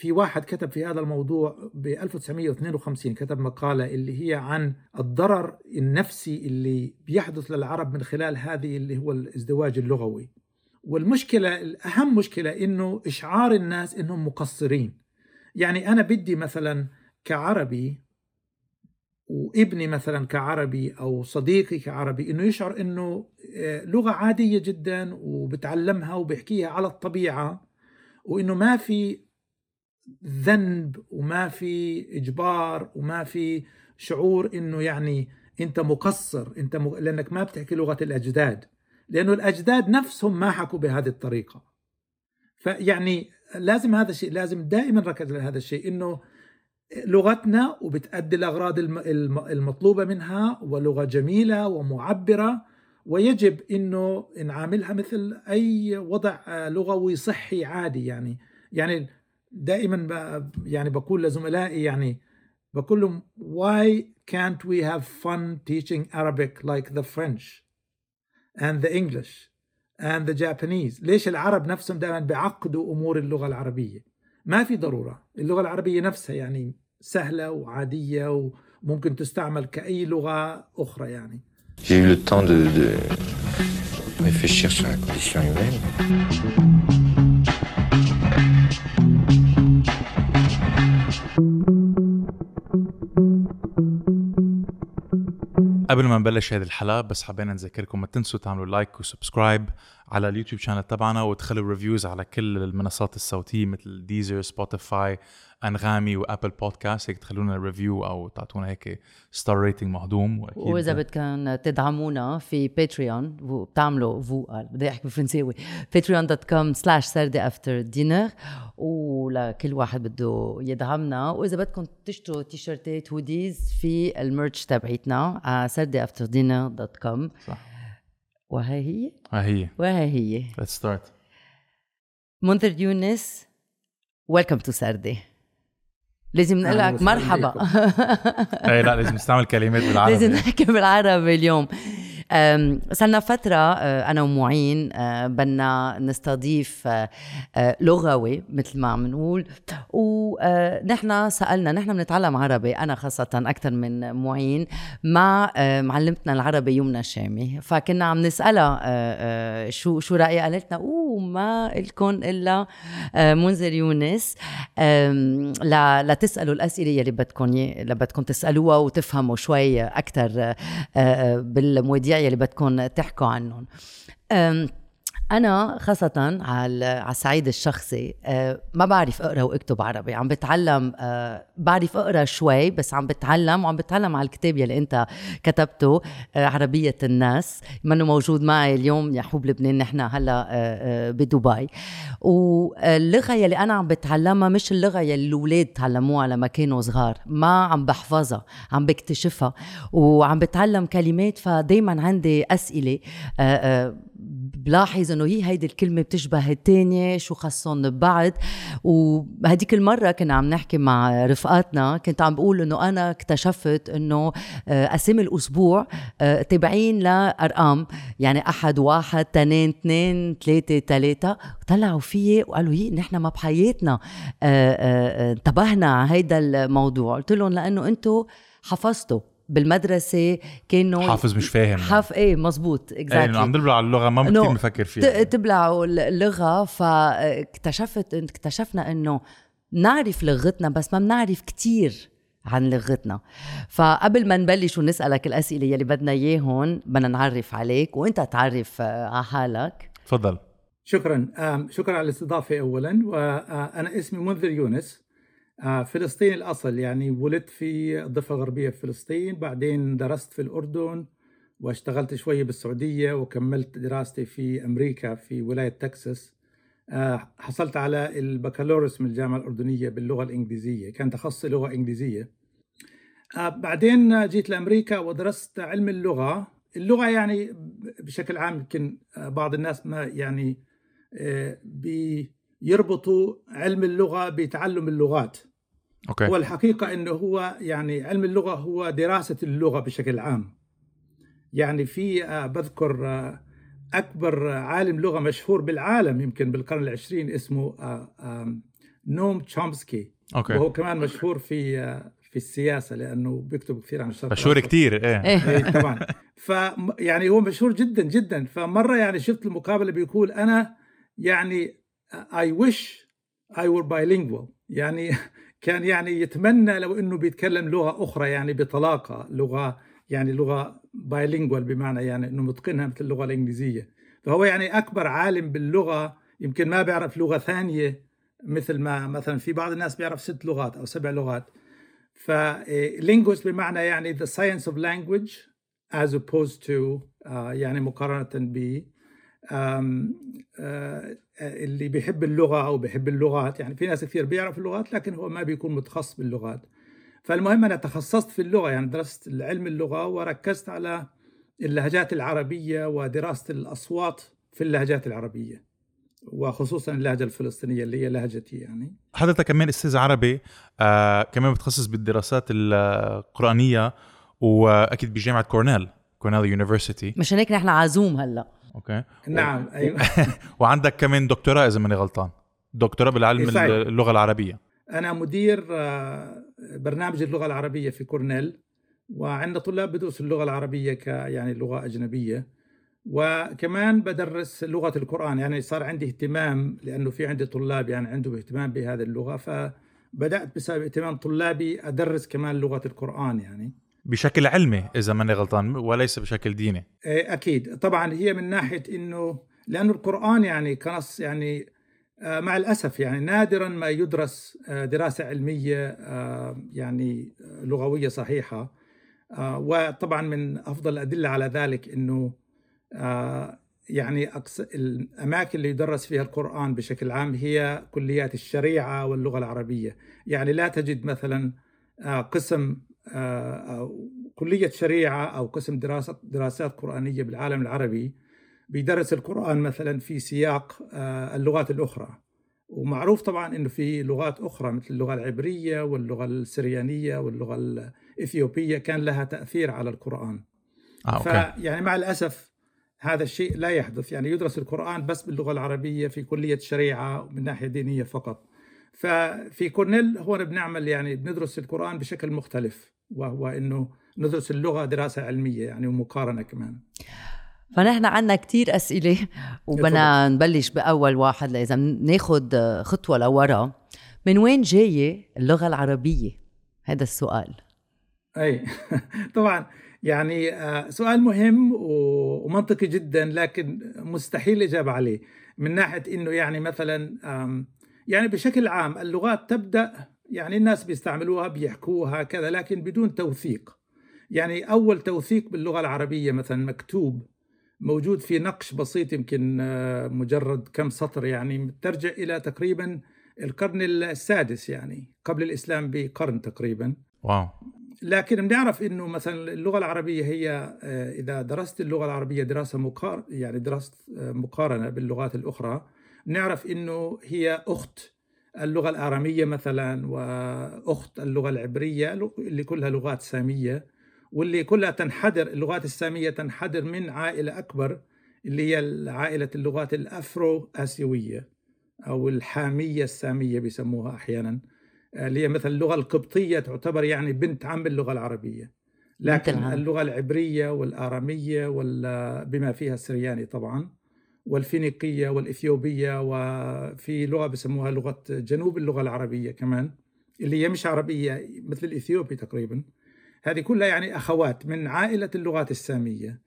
في واحد كتب في هذا الموضوع ب 1952 كتب مقالة اللي هي عن الضرر النفسي اللي بيحدث للعرب من خلال هذه اللي هو الازدواج اللغوي. والمشكلة الأهم مشكلة إنه إشعار الناس إنهم مقصرين. يعني أنا بدي مثلا كعربي وابني مثلا كعربي أو صديقي كعربي إنه يشعر إنه آه، لغة عادية جدا وبتعلمها وبيحكيها على الطبيعة وإنه ما في ذنب وما في إجبار وما في شعور إنه يعني أنت مقصر أنت م... لأنك ما بتحكي لغة الأجداد لأنه الأجداد نفسهم ما حكوا بهذه الطريقة. فيعني لازم هذا الشيء لازم دائما نركز على هذا الشيء إنه لغتنا وبتأدي الأغراض المطلوبة منها ولغة جميلة ومعبرة ويجب إنه نعاملها مثل أي وضع لغوي صحي عادي يعني. يعني دائما يعني بقول لزملائي يعني بقول لهم why can't we have fun teaching Arabic like the French and the English and the Japanese? ليش العرب نفسهم دائما بيعقدوا أمور اللغة العربية؟ ما في ضرورة. اللغة العربية نفسها يعني سهلة وعادية وممكن تستعمل كأي لغة أخرى يعني. J'ai eu le temps de, de réfléchir sur la condition humaine. قبل ما نبلش هذه الحلقة بس حبينا نذكركم ما تنسوا تعملوا like و subscribe على اليوتيوب channel تبعنا وتخلوا reviews على كل المنصات الصوتية مثل Deezer Spotify انغامي و Apple Podcast هيك تخلونا review أو تعطونا هيك star rating مهضوم. وأكيد وإذا بدكم تدعمونا في Patreon بتعملوا vous قال بدي أحكي بالفرنساوي Patreon dot com slash سردي after dinner ولكل واحد بده يدعمنا. وإذا بدكم تشتروا تيشرتات hoodies في ال merch تبعيتنا على سردي after dinner dot com صح. وهي هي؟ ها هي. وهي هي. Let's start. منذر يونس welcome to سردي. لازم نقول لك مرحبا. اي لا لازم نستعمل كلمات بالعربي. لازم نحكي بالعربي اليوم. صرنا فترة أه، أنا ومعين أه، بدنا نستضيف أه، لغوي مثل ما عم نقول ونحن سألنا نحن بنتعلم عربي أنا خاصة أكثر من معين مع معلمتنا العربي يمنى شامي فكنا عم نسألها شو شو رأيها قالت لنا أوه ما لكم إلا منذر يونس لتسألوا الأسئلة اللي بدكم اللي بدكم تسألوها وتفهموا شوي أكثر بالمواضيع يلي بدكم تحكوا عنهم. أنا خاصة على الصعيد الشخصي آه، ما بعرف أقرأ وأكتب عربي عم بتعلم آه، بعرف أقرأ شوي بس عم بتعلم وعم بتعلم على الكتاب يلي أنت كتبته آه، عربية الناس منه موجود معي اليوم يا حبوب لبنان نحن هلأ بدبي. واللغة يلي أنا عم بتعلمها مش اللغة يلي الأولاد تعلموها لما كانوا صغار ما عم بحفظها عم بكتشفها. وعم بتعلم كلمات فدايما عندي أسئلة بلاحظ إنه هي هيدي الكلمة بتشبه الثانية شو خصهم ببعض. وهديك المرة كنا عم نحكي مع رفقاتنا كنت عم بقول إنه أنا اكتشفت إنه آه، أسامي الأسبوع آه، تابعين لأرقام. يعني أحد واحد تنين اثنين ثلاثة ثلاثة. طلعوا فيي وقالوا هي نحن ما بحياتنا آه، انتبهنا على هيدا الموضوع. قلت لهم لأنه أنتم حفظتوا. بالمدرسة كانوا حافظ مش فاهم. حاف إيه مزبوط اكزاكتلي عم تبلع اللغة ما كثير بفكر فيها. تبلعوا اللغة فاكتشفت اكتشفنا إنه نعرف لغتنا بس ما بنعرف كتير عن لغتنا. فقبل ما نبلش ونسألك الأسئلة يلي بدنا إياهم بدنا نعرف عليك وأنت تعرف آه، على حالك. تفضل. شكرا. شكرا على الاستضافة أولا وأنا اسمي منذر يونس. آه، فلسطيني الأصل. يعني ولدت في الضفة الغربية في فلسطين بعدين درست في الأردن واشتغلت شوية بالسعودية وكملت دراستي في أمريكا في ولاية تكساس. آه، حصلت على البكالوريوس من الجامعة الأردنية باللغة الإنجليزية كان تخصصي لغة إنجليزية. آه، بعدين جيت لأمريكا ودرست علم اللغة. اللغة يعني بشكل عام يمكن بعض الناس ما يعني بيربطوا علم اللغة بتعلم اللغات. أوكي. والحقيقة أنه هو يعني علم اللغة هو دراسة اللغة بشكل عام. يعني في آه، بذكر آه، أكبر عالم لغة مشهور بالعالم يمكن بالقرن العشرين اسمه آه، نوم تشومسكي. okay. وهو كمان مشهور في في السياسة لأنه بيكتب كثير عن الشرق مشهور. كتير إيه. إيه. إيه طبعا. ف يعني هو مشهور جدا جدا. فمرة يعني شفت المقابلة بيقول أنا يعني I wish I were bilingual. يعني كان يعني يتمنى لو إنه بيتكلم لغة أخرى يعني بطلاقة لغة يعني لغة bilingual بمعنى يعني إنه متقنها مثل اللغة الإنجليزية. فهو يعني أكبر عالم باللغة يمكن ما بيعرف لغة ثانية مثل ما مثلا في بعض الناس بيعرف ست لغات أو سبع لغات. فلينجوست بمعنى يعني the science of language as opposed to آه، يعني مقارنة ب آه، اللي بيحب اللغة أو بيحب اللغات. يعني في ناس كثير بيعرف اللغات لكن هو ما بيكون متخصص باللغات. فالمهم أنا تخصصت في اللغة يعني درست علم اللغة وركزت على اللهجات العربية ودراسة الأصوات في اللهجات العربية وخصوصا اللهجة الفلسطينية اللي هي لهجتي يعني. حضرتك كمان أستاذ عربي آه كمان بتخصص بالدراسات القرآنية وأكيد بجامعة كورنيل كورنيل university مشان هيك نحن عزوم هلأ. okay. نعم أيوة. وعندك كمان دكتوراه إذا ماني غلطان. دكتوراه بالعلم إيه، صحيح. اللغة العربية. أنا مدير آه، برنامج اللغة العربية في كورنيل وعندنا طلاب بدرسوا اللغة العربية ك يعني لغة أجنبية. وكمان بدرس لغة القرآن يعني صار عندي اهتمام لأنه في عندي طلاب يعني عندهم اهتمام بهذه اللغة فبدأت بسبب اهتمام طلابي أدرس كمان لغة القرآن يعني. بشكل علمي إذا ماني غلطان وليس بشكل ديني. إيه، أكيد. طبعا هي من ناحية أنه لأنه القرآن يعني كنص يعني آه، مع الأسف يعني نادرا ما يدرس آه، دراسة علمية آه، يعني لغوية صحيحة. آه، وطبعا من أفضل الأدلة على ذلك آه، يعني أقص... الأماكن اللي يدرس فيها القرآن بشكل عام هي كليات الشريعة واللغة العربية. يعني لا تجد مثلا قسم أو كلية شريعة أو قسم دراسة دراسات قرآنية بالعالم العربي بيدرس القرآن مثلا في سياق آه، اللغات الأخرى. ومعروف طبعا إنه في لغات أخرى مثل اللغة العبرية واللغة السريانية واللغة الإثيوبية كان لها تأثير على القرآن. okay. فيعني مع الأسف هذا الشيء لا يحدث. يعني يدرس القرآن بس باللغة العربية في كلية الشريعة من ناحية دينية فقط. ففي كورنيل هون بنعمل يعني بندرس القرآن بشكل مختلف. وهو إنه ندرس اللغة دراسة علمية يعني ومقارنة كمان. فنحن عنا كتير أسئلة وبدنا نبلش بأول واحد لإذا ناخد خطوة لورا. من وين جاية اللغة العربية؟ هذا السؤال. أي. طبعا يعني آه، سؤال مهم ومنطقي جدا لكن مستحيل الاجابه عليه. من ناحية إنه يعني مثلا يعني بشكل عام اللغات تبدأ يعني الناس بيستعملوها بيحكوها كذا لكن بدون توثيق. يعني أول توثيق باللغة العربية مثلا مكتوب موجود في نقش بسيط يمكن آه، مجرد كم سطر يعني ترجع إلى تقريبا القرن السادس يعني قبل الإسلام بقرن تقريبا. واو. لكن بنعرف إنه مثلا اللغة العربية هي آه، إذا درست اللغة العربية دراسة مقار يعني دراسه مقارنة باللغات الأخرى بنعرف إنه هي أخت اللغة الأرامية مثلا وأخت اللغة العبرية اللي كلها لغات سامية واللي كلها تنحدر اللغات السامية تنحدر من عائلة أكبر اللي هي عائلة اللغات الافرو اسيويه أو الحامية السامية بيسموها أحيانا اللي هي مثل اللغة القبطية تعتبر يعني بنت عم اللغة العربية لكن مثل هذا. اللغة العبرية والأرامية وال- بما فيها السرياني طبعا والفينيقية والإثيوبية وفي لغة بسموها لغة جنوب اللغة العربية كمان اللي هي مش عربية مثل الإثيوبي تقريبا. هذه كلها يعني أخوات من عائلة اللغات السامية.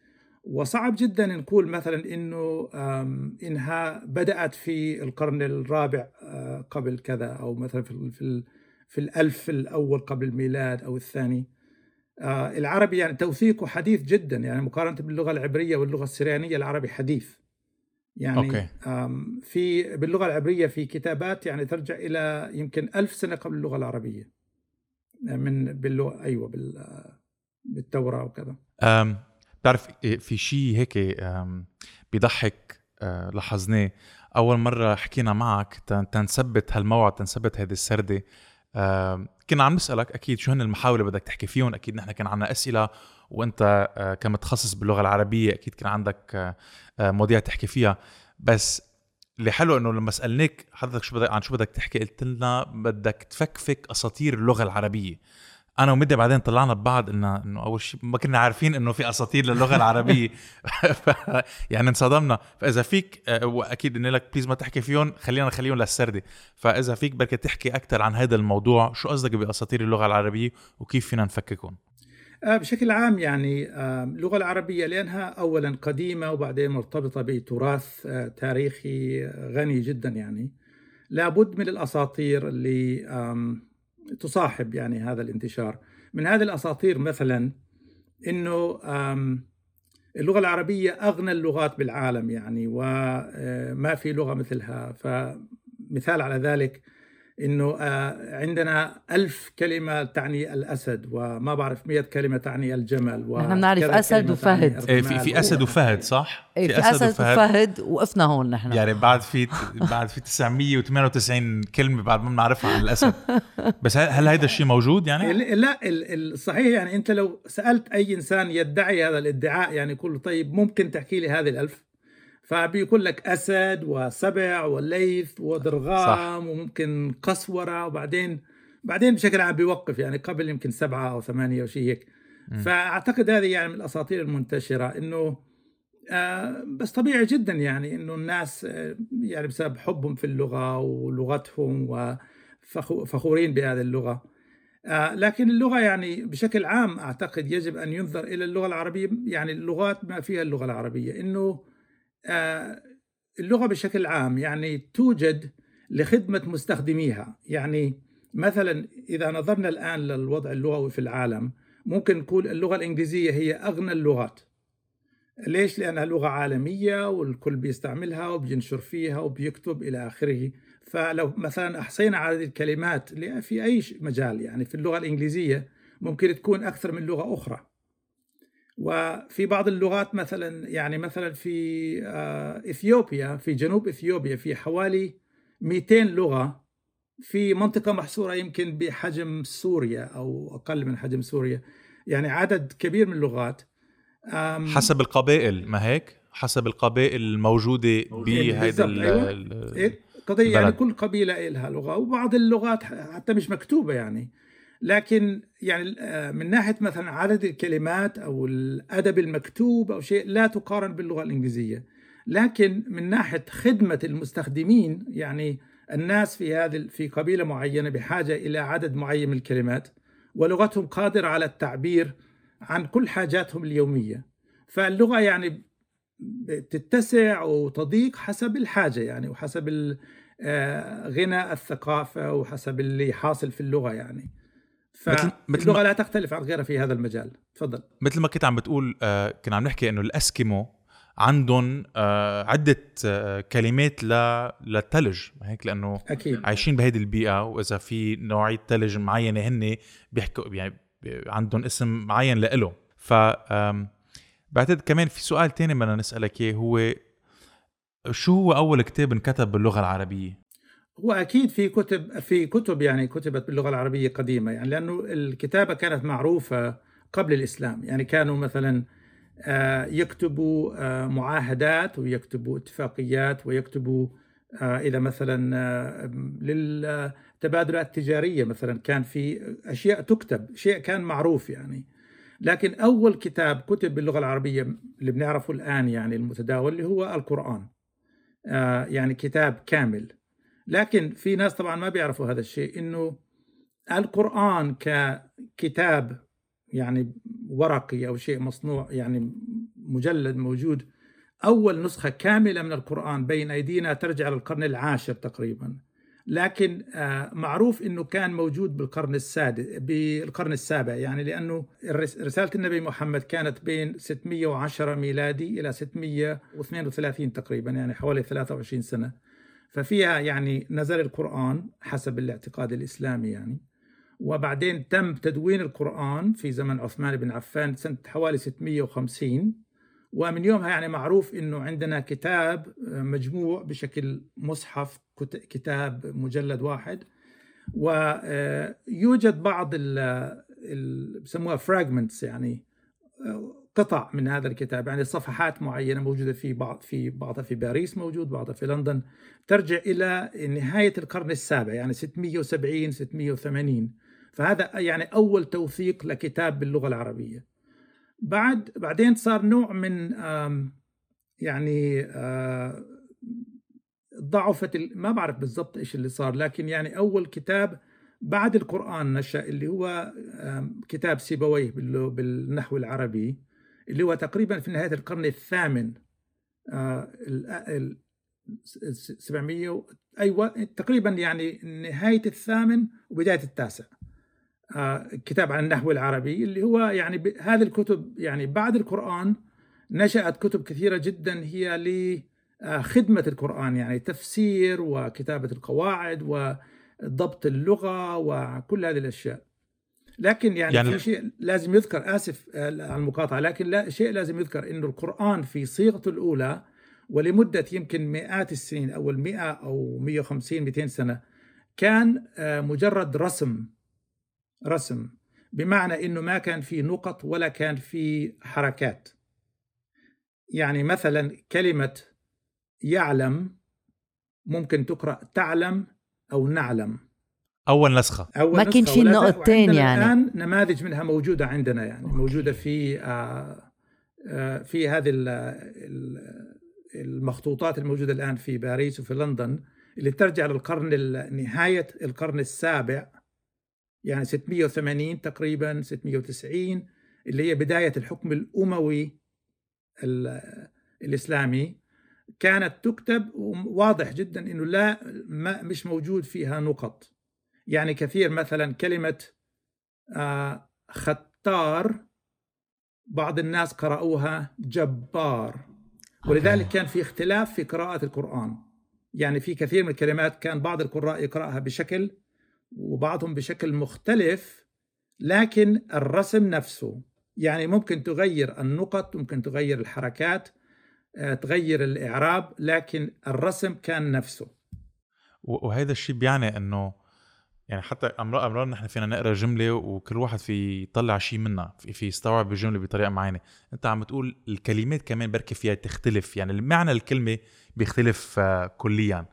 وصعب جدا نقول مثلا إنه إنها بدأت في القرن الرابع آه، قبل كذا أو مثلا في في في الألف الأول قبل الميلاد أو الثاني. آه، العربي يعني توثيقه حديث جدا يعني مقارنة باللغة العبرية واللغة السريانيه العربي حديث. يعني أوكي. في باللغة العبريه في كتابات يعني ترجع إلى يمكن ألف سنة قبل اللغة العربية من باللغة أيوه بال آه، بالتوراة وكذا. أم بتعرف إيه، في شيء هيك بيضحك أه، لاحظناه. أول مرة حكينا معك تن- تنثبت هالموعد تنثبت هذه السردة. كنا عم نسألك أكيد شو هن المحاور اللي بدك تحكي فيهم. أكيد نحن كان عنا أسئلة وانت أه، كمتخصص باللغة العربية أكيد كان عندك أه، أه، مواضيع تحكي فيها. بس اللي حلو إنه لما سألناك حضرتك شو بدك عن شو بدك تحكي قلت لنا بدك تفكفك أساطير اللغة العربية. أنا ومدي بعدين طلعنا ببعض قلنا إنه أول شيء ما كنا عارفين إنه في أساطير للغة العربية. يعني انصدمنا. فإذا فيك آه، وأكيد إني لك بليز ما تحكي فيهم خلينا نخليهم للسرده فإذا فيك بركي تحكي أكثر عن هذا الموضوع شو قصدك بأساطير اللغة العربية وكيف فينا نفككهم؟ آه، بشكل عام يعني آه، اللغة العربية لأنها أولا قديمة وبعدين مرتبطة بتراث آه، تاريخي غني جدا يعني. لابد من الأساطير اللي تصاحب يعني هذا الانتشار. من هذه الأساطير مثلا أنه اللغة العربية أغنى اللغات بالعالم يعني وما في لغة مثلها. فمثال على ذلك إنه آه، عندنا ألف كلمة تعني الأسد وما بعرف مئة كلمة تعني الجمل نحن بنعرف أسد تعني وفهد. إيه في. في أسد وفهد صح؟ إيه في أسد وفهد وقفنا هون نحن يعني بعد في بعد في 998 كلمة بعد ما بنعرفها عن الأسد بس هل هل هيدا الشيء موجود يعني؟ لا ال- الصحيح يعني أنت لو سألت أي إنسان يدعي هذا الادعاء يعني يقول له طيب ممكن تحكي لي هذه الألف فبيقول لك أسد وسبع وليث ودرغام وممكن قسورة وبعدين بعدين بشكل عام بيوقف يعني قبل يمكن سبعة أو ثمانية أو شيء هيك. فأعتقد هذه يعني من الأساطير المنتشرة إنه آه بس طبيعي جدا يعني إنه الناس آه يعني بسبب حبهم في اللغة ولغتهم وفخورين بهذه اللغة. آه لكن اللغة يعني بشكل عام أعتقد يجب أن ينظر إلى اللغة العربية يعني اللغات ما فيها اللغة العربية. إنه آه اللغة بشكل عام يعني توجد لخدمة مستخدميها. يعني مثلا إذا نظرنا الآن للوضع اللغوي في العالم ممكن نقول اللغة الإنجليزية هي أغنى اللغات. ليش؟ لأنها لغة عالمية والكل بيستعملها وبينشر فيها وبيكتب إلى آخره. فلو مثلا أحصينا عدد الكلمات في أي مجال يعني في اللغة الإنجليزية ممكن تكون أكثر من لغة أخرى. وفي بعض اللغات مثلا يعني مثلا في آه، إثيوبيا في جنوب إثيوبيا في حوالي 200 لغة في منطقة محصورة يمكن بحجم سوريا أو أقل من حجم سوريا يعني عدد كبير من اللغات حسب القبائل ما هيك؟ حسب القبائل الموجودة بهيدا بالضبط، ال- أيوة. إيه، يعني. كل قبيلة لها لغة وبعض اللغات حتى مش مكتوبة يعني لكن يعني آه، من ناحية مثلا عدد الكلمات أو الأدب المكتوب أو شيء لا تقارن باللغة الإنجليزية. لكن من ناحية خدمة المستخدمين يعني الناس في هذه في قبيلة معينة بحاجة إلى عدد معين من الكلمات ولغتهم قادرة على التعبير عن كل حاجاتهم اليومية. فاللغة يعني بتتسع وتضيق حسب الحاجة يعني وحسب آه، غنى الثقافة وحسب اللي حاصل في اللغة يعني. فاللغة ما- لا تختلف عن غيرها في هذا المجال. تفضل. مثل ما كنت عم بتقول آه، كنا عم نحكي إنه الأسكيمو عندهم آه، عدة آه، كلمات ل... للثلج هيك؟ لأنه أكيد. عايشين بهيدي البيئة وإذا في نوعيه ثلج معينة هن بيحكوا يعني عندهم اسم معين لإله ف بعتقد كمان في سؤال تاني بدنا نسألك إياه هو شو هو أول كتاب انكتب باللغة العربية؟ هو أكيد في كتب في كتب يعني كتبت باللغة العربية قديمة يعني لأنه الكتابة كانت معروفة قبل الإسلام يعني كانوا مثلا آه، يكتبوا آه، معاهدات ويكتبوا اتفاقيات ويكتبوا آه، إذا مثلا للتبادلات التجارية مثلا كان في أشياء تكتب شيء كان معروف يعني. لكن أول كتاب كتب باللغة العربية اللي بنعرفه الآن يعني المتداول اللي هو القرآن آه، يعني كتاب كامل. لكن في ناس طبعا ما بيعرفوا هذا الشيء إنه القرآن ككتاب يعني ورقي أو شيء مصنوع يعني مجلد موجود أول نسخة كاملة من القرآن بين أيدينا ترجع للقرن العاشر تقريبا. لكن آه، معروف إنه كان موجود بالقرن السادس بالقرن السابع يعني لأنه رسالة النبي محمد كانت بين 610 ميلادي إلى 632 تقريبا يعني حوالي 23 سنة. ففيها يعني نزل القرآن حسب الاعتقاد الإسلامي يعني. وبعدين تم تدوين القرآن في زمن عثمان بن عفان سنة حوالي 650 ومن يومها يعني معروف إنه عندنا كتاب مجموع بشكل مصحف كت- كتاب مجلد واحد. ويوجد بعض ال بسموها فراجمنتس يعني. قطع من هذا الكتاب يعني صفحات معينة موجودة في بعض في بعضها في باريس موجود بعضها في لندن. ترجع إلى نهاية القرن السابع يعني 670 680 فهذا يعني أول توثيق لكتاب باللغة العربية. بعد بعدين صار نوع من يعني ضعفت ما بعرف بالضبط إيش اللي صار لكن يعني أول كتاب بعد القرآن نشأ اللي هو كتاب سيبويه بالنحو العربي. اللي هو تقريبا في نهاية القرن الثامن 700 آه، أيوة تقريبا يعني نهاية الثامن وبداية التاسع. آه، كتاب عن النحو العربي اللي هو يعني هذه الكتب يعني بعد القرآن نشأت كتب كثيرة جدا هي لخدمة القرآن يعني تفسير وكتابة القواعد وضبط اللغة وكل هذه الأشياء. لكن يعني, يعني في شيء لازم يذكر آسف آه، على المقاطعة لكن لا شيء لازم يذكر أنه القرآن في صيغته الأولى ولمدة يمكن مئات السنين أو المئة أو 150 200 سنة كان آه، مجرد رسم رسم بمعنى إنه ما كان في نقط ولا كان في حركات. يعني مثلا كلمة يعلم ممكن تقرأ تعلم أو نعلم. أول نسخة. أول ما كان في نقطتين يعني الآن نماذج منها موجودة عندنا يعني أوكي. موجودة في آه آه في هذه المخطوطات الموجودة الآن في باريس وفي لندن اللي ترجع للقرن نهاية القرن السابع يعني 680 تقريبا 690 اللي هي بداية الحكم الأموي الإسلامي. كانت تكتب واضح جدا أنه لا ما مش موجود فيها نقط. يعني كثير مثلا كلمة آه، ختار بعض الناس قرأوها جبار. ولذلك كان في اختلاف في قراءة القرآن. يعني في كثير من الكلمات كان بعض القراء يقرأها بشكل وبعضهم بشكل مختلف لكن الرسم نفسه. يعني ممكن تغير النقط ممكن تغير الحركات آه، تغير الإعراب لكن الرسم كان نفسه. وهذا الشيء بيعني إنه يعني حتى امرار امرار نحن فينا نقرأ جملة وكل واحد في يطلع شيء منها في, في يستوعب الجملة بطريقة معينة انت عم تقول الكلمات كمان بركي فيها تختلف يعني معنى الكلمة بيختلف آه، كليا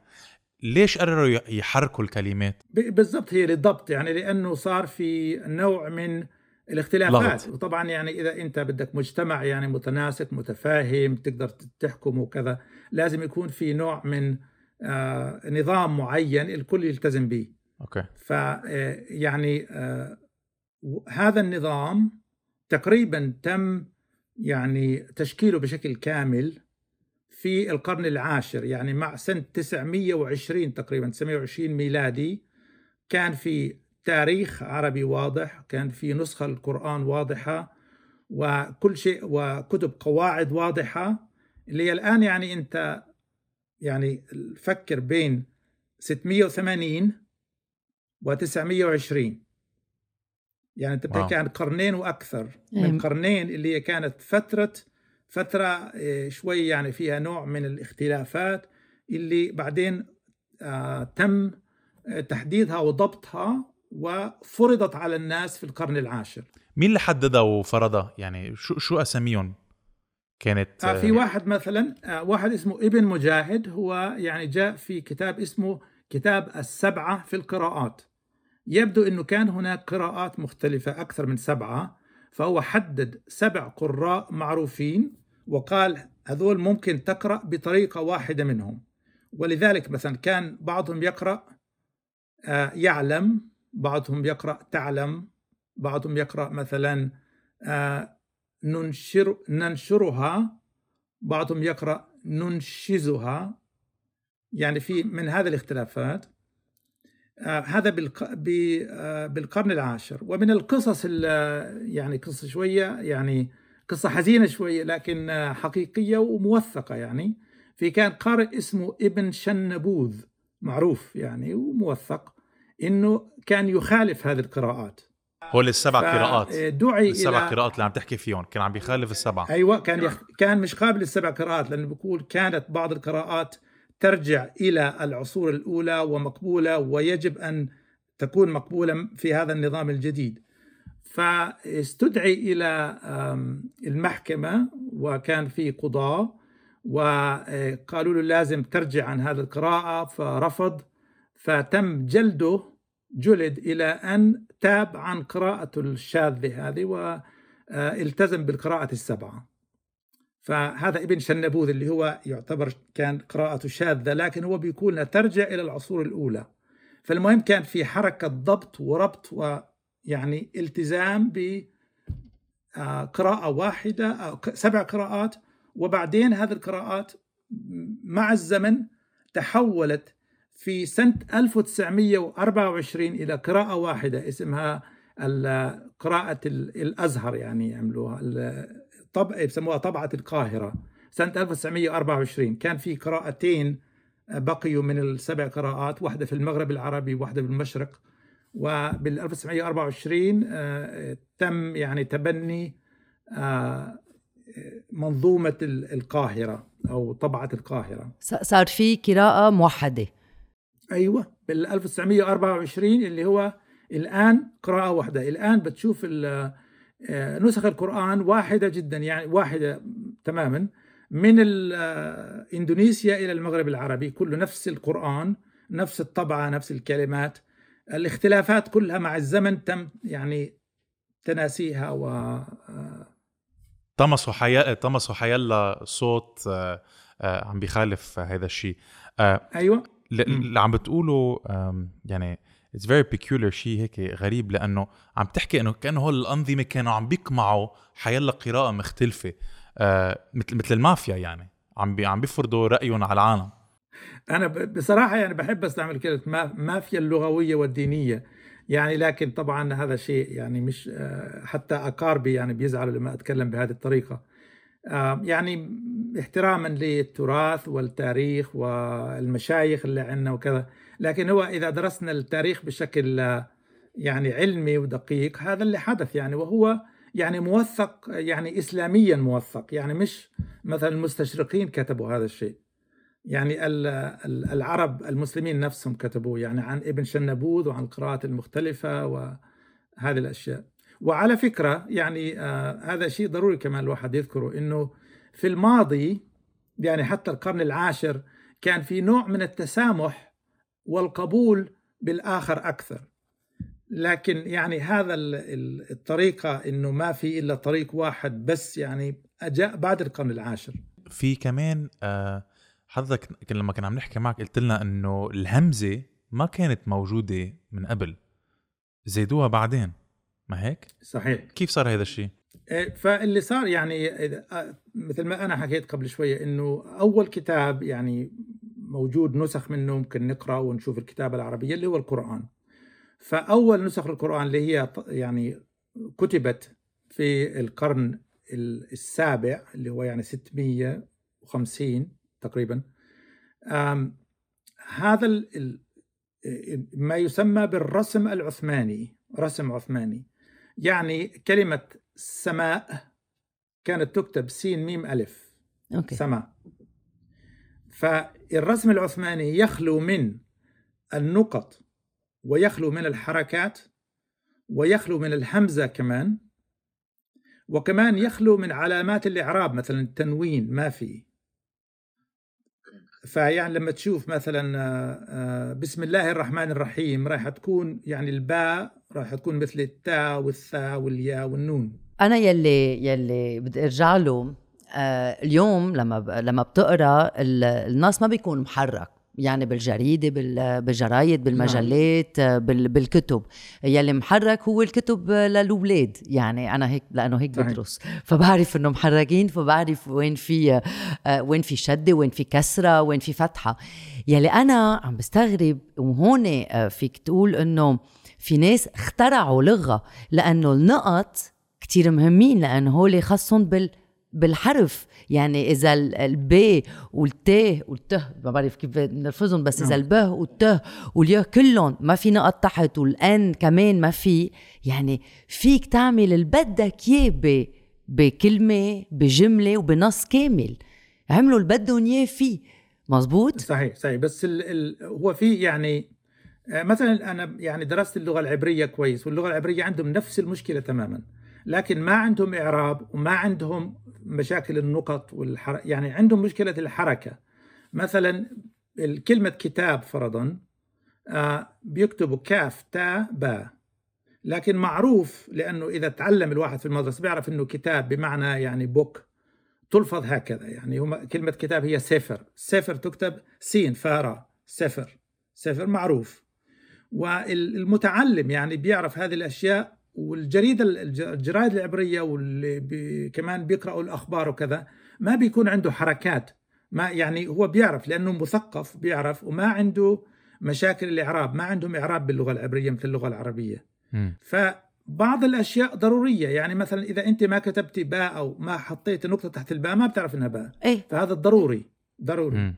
ليش قرروا يحركوا الكلمات؟ بالضبط هي للضبط يعني لأنه صار في نوع من الاختلافات لغط. وطبعا يعني إذا أنت بدك مجتمع يعني متناسق متفاهم تقدر تحكم وكذا لازم يكون في نوع من آه نظام معين الكل يلتزم به أوكي. آه، يعني آه هذا النظام تقريبا تم يعني تشكيله بشكل كامل في القرن العاشر يعني مع سنة 920 تقريبا 920 ميلادي. كان في تاريخ عربي واضح كان في نسخة القرآن واضحة وكل شيء وكتب قواعد واضحة. اللي هي الآن يعني أنت يعني فكر بين 680 و 920 يعني أنت بتحكي عن قرنين وأكثر. من قرنين اللي هي كانت فترة فترة آه، شوي يعني فيها نوع من الاختلافات اللي بعدين آه، تم آه، تحديدها وضبطها وفرضت على الناس في القرن العاشر. مين اللي حددها وفرضها؟ يعني شو شو أساميهم؟ كانت في واحد مثلا واحد اسمه ابن مجاهد هو يعني جاء في كتاب اسمه كتاب السبعة في القراءات. يبدو أنه كان هناك قراءات مختلفة أكثر من سبعة فهو حدد سبع قراء معروفين وقال هذول ممكن تقرأ بطريقة واحدة منهم. ولذلك مثلا كان بعضهم يقرأ آه، يعلم بعضهم يقرأ تعلم بعضهم يقرأ مثلا آه، ننشر ننشرها بعضهم يقرأ ننشزها. يعني في من هذه الاختلافات هذا بالقرن العاشر. ومن القصص يعني قصة شوية يعني قصة حزينة شوية لكن حقيقية وموثقة يعني. في كان قارئ اسمه ابن شنبوذ معروف يعني وموثق إنه كان يخالف هذه القراءات. هو السبع قراءات. دعي السبع إلى... قراءات اللي عم تحكي فيهم. كان عم بيخالف السبعة أيوه كان يخ... كان مش قابل السبع قراءات لأنه بيقول كانت بعض القراءات ترجع إلى العصور الأولى ومقبولة ويجب أن تكون مقبولة في هذا النظام الجديد. فاستدعي إلى آم، المحكمة وكان في قضاة وقالوا له لازم ترجع عن هذه القراءة فرفض. فتم جلده جلد إلى أن تاب عن قراءته الشاذة هذه والتزم بالقراءة السبعة. فهذا ابن شنبوذ اللي هو يعتبر كان قراءته شاذة لكن هو بيقول ترجع إلى العصور الأولى. فالمهم كان في حركة ضبط وربط ويعني التزام ب آه، واحدة أو ك- سبع قراءات. وبعدين هذه القراءات مع الزمن تحولت في سنة 1924 إلى قراءة واحدة اسمها قراءة ال- الأزهر يعني يعملوها ال- طبع يسموها طبعة القاهرة سنة 1924 كان في قراءتين بقيوا من السبع قراءات واحدة في المغرب العربي واحدة بالمشرق. وبال 1924 آه، تم يعني تبني آه، منظومة ال- القاهرة أو طبعة القاهرة. صار في قراءة موحدة. أيوه. بال 1924 اللي هو الآن قراءة واحدة. الآن بتشوف ال- آه، نسخ القرآن واحدة جدا يعني واحدة تماما من آه، إندونيسيا إلى المغرب العربي كله نفس القرآن نفس الطبعة نفس الكلمات. الاختلافات كلها مع الزمن تم يعني تناسيها و آه، طمسوا حيا طمسوا حيلا صوت آه، آه، عم بيخالف هذا الشيء. آه، أيوه. اللي عم بتقولوا آم، يعني it's very peculiar شيء هيك غريب لأنه عم تحكي إنه كأنه هول الأنظمة كانوا عم بيقمعوا حيلا قراءة مختلفة آه، مثل مثل المافيا يعني. عم بي عم بيفرضوا رأيهم على العالم. أنا بصراحة يعني بحب أستعمل كلمة ما- مافيا اللغوية والدينية. يعني لكن طبعا هذا شيء يعني مش آه، حتى اقاربي يعني بيزعلوا لما أتكلم بهذه الطريقة. آه، يعني احتراما للتراث والتاريخ والمشايخ اللي عندنا وكذا. لكن هو إذا درسنا التاريخ بشكل يعني علمي ودقيق هذا اللي حدث يعني وهو يعني موثق يعني اسلاميا موثق يعني مش مثلا المستشرقين كتبوا هذا الشيء. يعني ال- ال- العرب المسلمين نفسهم كتبوا يعني عن ابن شنبوذ وعن القراءات المختلفة وهذه الأشياء. وعلى فكرة يعني آه هذا شيء ضروري كمان الواحد يذكره إنه في الماضي يعني حتى القرن العاشر كان في نوع من التسامح والقبول بالآخر أكثر. لكن يعني هذا ال- ال- الطريقة إنه ما في إلا طريق واحد بس يعني أجاء بعد القرن العاشر. في كمان آه، حضرتك لما كنا عم نحكي معك قلت لنا إنه الهمزة ما كانت موجودة من قبل زيدوها بعدين ما هيك؟ صحيح. كيف صار هذا الشيء؟ إيه، فاللي صار يعني آه، مثل ما أنا حكيت قبل شوية إنه أول كتاب يعني موجود نسخ منه ممكن نقرأ ونشوف الكتابة العربية اللي هو القرآن. فأول نسخ القرآن اللي هي يعني كتبت في القرن ال- السابع اللي هو يعني 650 تقريبا. هذا ما يسمى بالرسم العثماني، رسم عثماني. يعني كلمة سماء كانت تكتب سين ميم ألف أوكي سماء فالرسم العثماني يخلو من النقط ويخلو من الحركات ويخلو من الهمزة كمان وكمان يخلو من علامات الإعراب مثلا التنوين ما في. فيعني لما تشوف مثلا آه، آه، بسم الله الرحمن الرحيم راح تكون يعني الباء راح تكون مثل التاء والثاء والياء والنون. أنا يلي يلي بدي أرجع له اليوم لما. لما بتقرأ ال... النص ما بيكون محرك يعني بالجريدة بال... بالجرايد بالمجلات آه، بال... بالكتب يلي محرك هو الكتب للاولاد يعني أنا هيك لأنه هيك. بدرس فبعرف إنه محركين فبعرف وين في آه، وين في شدة وين في كسرة وين في فتحة يلي أنا عم بستغرب وهون آه، فيك تقول إنه في ناس اخترعوا لغة لأنه النقط كتير مهمين لأنه هول خصهم بال بالحرف. يعني إذا ال- الب والت والته ما بعرف كيف بنلفظهم بس إذا نعم. الب والته والياء كلهم ما في نقط تحت والآن كمان ما في. يعني فيك تعمل اللي بدك إياه ب- بكلمة بجملة وبنص كامل. عملوا اللي بدهم إياه فيه. مزبوط صحيح صحيح. بس ال ال هو في يعني آه، مثلا أنا يعني درست اللغة العبرية كويس واللغة العبرية عندهم نفس المشكلة تماما لكن ما عندهم إعراب وما عندهم مشاكل النقط والحر... يعني عندهم مشكلة الحركة. مثلا كلمة كتاب فرضا آه، بيكتبوا كاف تا با. لكن معروف لأنه إذا تعلم الواحد في المدرسة بيعرف إنه كتاب بمعنى يعني بوك تلفظ هكذا. يعني هم كلمة كتاب هي سفر سفر تكتب سين فارا سفر سفر معروف. والمتعلم يعني بيعرف هذه الأشياء والجريدة الجرايد العبرية واللي بي كمان بيقرأوا الأخبار وكذا ما بيكون عنده حركات. ما يعني هو بيعرف لأنه مثقف بيعرف وما عنده مشاكل الإعراب ما عندهم إعراب باللغة العبرية مثل اللغة العربية. م. فبعض الأشياء ضرورية. يعني مثلا إذا أنت ما كتبتي باء أو ما حطيتي نقطة تحت الباء ما بتعرف إنها باء. إيه. فهذا ضروري ضروري. م.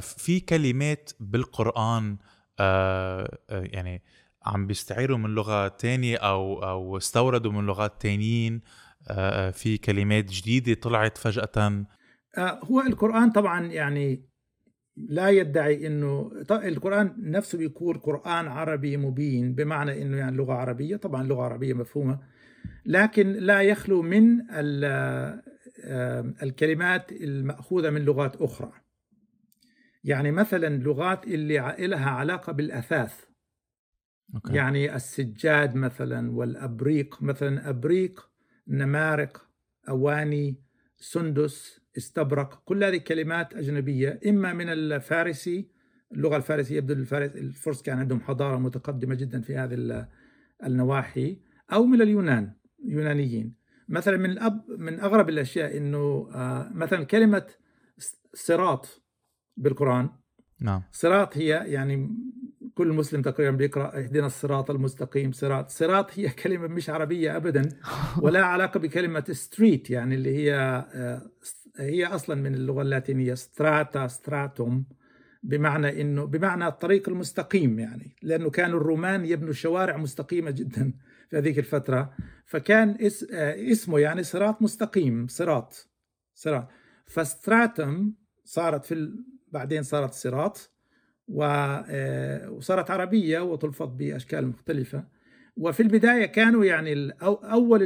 في كلمات بالقرآن آه آه يعني عم بيستعيروا من لغات تانية أو أو استوردوا من لغات تانيين آه في كلمات جديدة طلعت فجأة. هو القرآن طبعا يعني لا يدعي إنه القرآن نفسه بيكون قرآن عربي مبين بمعنى إنه يعني لغة عربية. طبعا لغة عربية مفهومة. لكن لا يخلو من الكلمات المأخوذة من لغات أخرى. يعني مثلا لغات اللي لها علاقة بالأثاث. أوكي. يعني السجاد مثلا والأبريق مثلا أبريق نمارق أواني سندس استبرق كل هذه كلمات أجنبية إما من الفارسي اللغة الفارسية يبدو الفارس الفرس كان عندهم حضارة متقدمة جدا في هذه النواحي أو من اليونان اليونانيين مثلا من الأب من أغرب الأشياء إنه مثلا كلمة صراط بالقرآن. نعم. صراط هي يعني كل مسلم تقريبا بيقرأ اهدنا الصراط المستقيم. صراط صراط هي كلمة مش عربية ابدا ولا علاقة بكلمة street يعني اللي هي هي أصلا من اللغة اللاتينية strata stratum بمعنى إنه بمعنى الطريق المستقيم يعني لأنه كانوا الرومان يبنوا شوارع مستقيمة جدا في هذيك الفترة. فكان اس اسمه يعني صراط مستقيم صراط صراط. فستراتم صارت في بعدين صارت صراط. وصارت عربية وتلفظ بأشكال مختلفة. وفي البداية كانوا يعني أول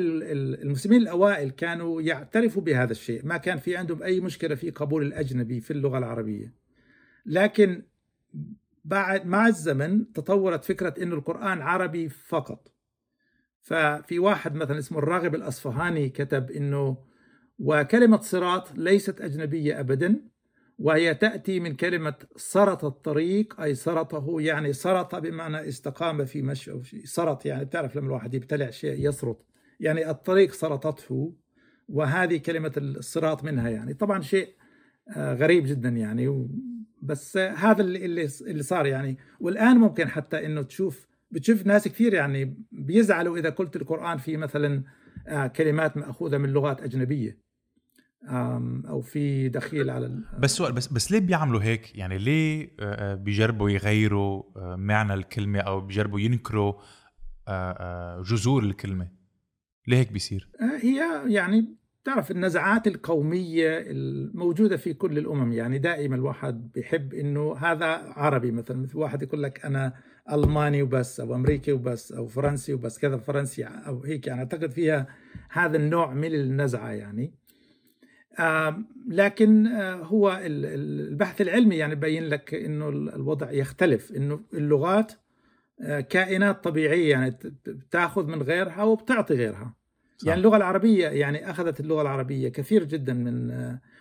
المسلمين الأوائل كانوا يعترفوا بهذا الشيء. ما كان في عندهم أي مشكلة في قبول الأجنبي في اللغة العربية. لكن بعد مع الزمن تطورت فكرة أن القرآن عربي فقط. ففي واحد مثلا اسمه الراغب الأصفهاني كتب أنه وكلمة صراط ليست أجنبية أبدا. وهي تأتي من كلمة سرط الطريق أي سرطه يعني سرط بمعنى استقام في مشي سرط يعني بتعرف لما الواحد يبتلع شيء يسرط. يعني الطريق سرطته وهذه كلمة الصراط منها يعني. طبعا شيء غريب جدا يعني بس هذا اللي اللي صار يعني. والآن ممكن حتى إنه تشوف بتشوف ناس كثير يعني بيزعلوا إذا قلت القرآن في مثلا كلمات مأخوذة من لغات أجنبية. أو في دخيل على بس سؤال بس بس ليه بيعملوا هيك؟ يعني ليه بيجربوا يغيروا معنى الكلمة أو بيجربوا ينكروا جذور الكلمة؟ ليه هيك بيصير؟ هي يعني تعرف النزعات القومية الموجودة في كل الأمم. يعني دائما الواحد بيحب إنه هذا عربي مثلا مثل واحد يقول لك أنا ألماني وبس أو أمريكي وبس أو فرنسي وبس كذا فرنسي أو هيك. يعني أعتقد فيها هذا النوع من النزعة يعني. لكن هو البحث العلمي يعني بين لك إنه الوضع يختلف إنه اللغات كائنات طبيعية يعني بتأخذ من غيرها وبتعطي غيرها صح. يعني اللغة العربية يعني أخذت اللغة العربية كثير جدا من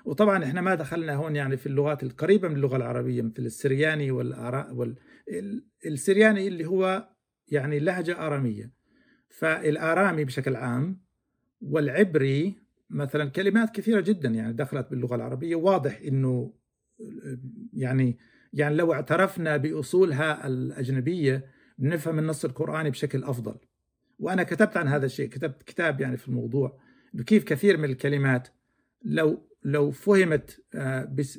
وطبعا إحنا ما دخلنا هون يعني في اللغات القريبة من اللغة العربية مثل السرياني والآراء وال السرياني اللي هو يعني لهجة آرامية فالآرامي بشكل عام والعبري مثلا كلمات كثيرة جدا يعني دخلت باللغة العربية. واضح إنه يعني يعني لو اعترفنا بأصولها الأجنبية بنفهم النص القرآني بشكل أفضل. وأنا كتبت عن هذا الشيء كتبت كتاب يعني في الموضوع كيف كثير من الكلمات لو لو فهمت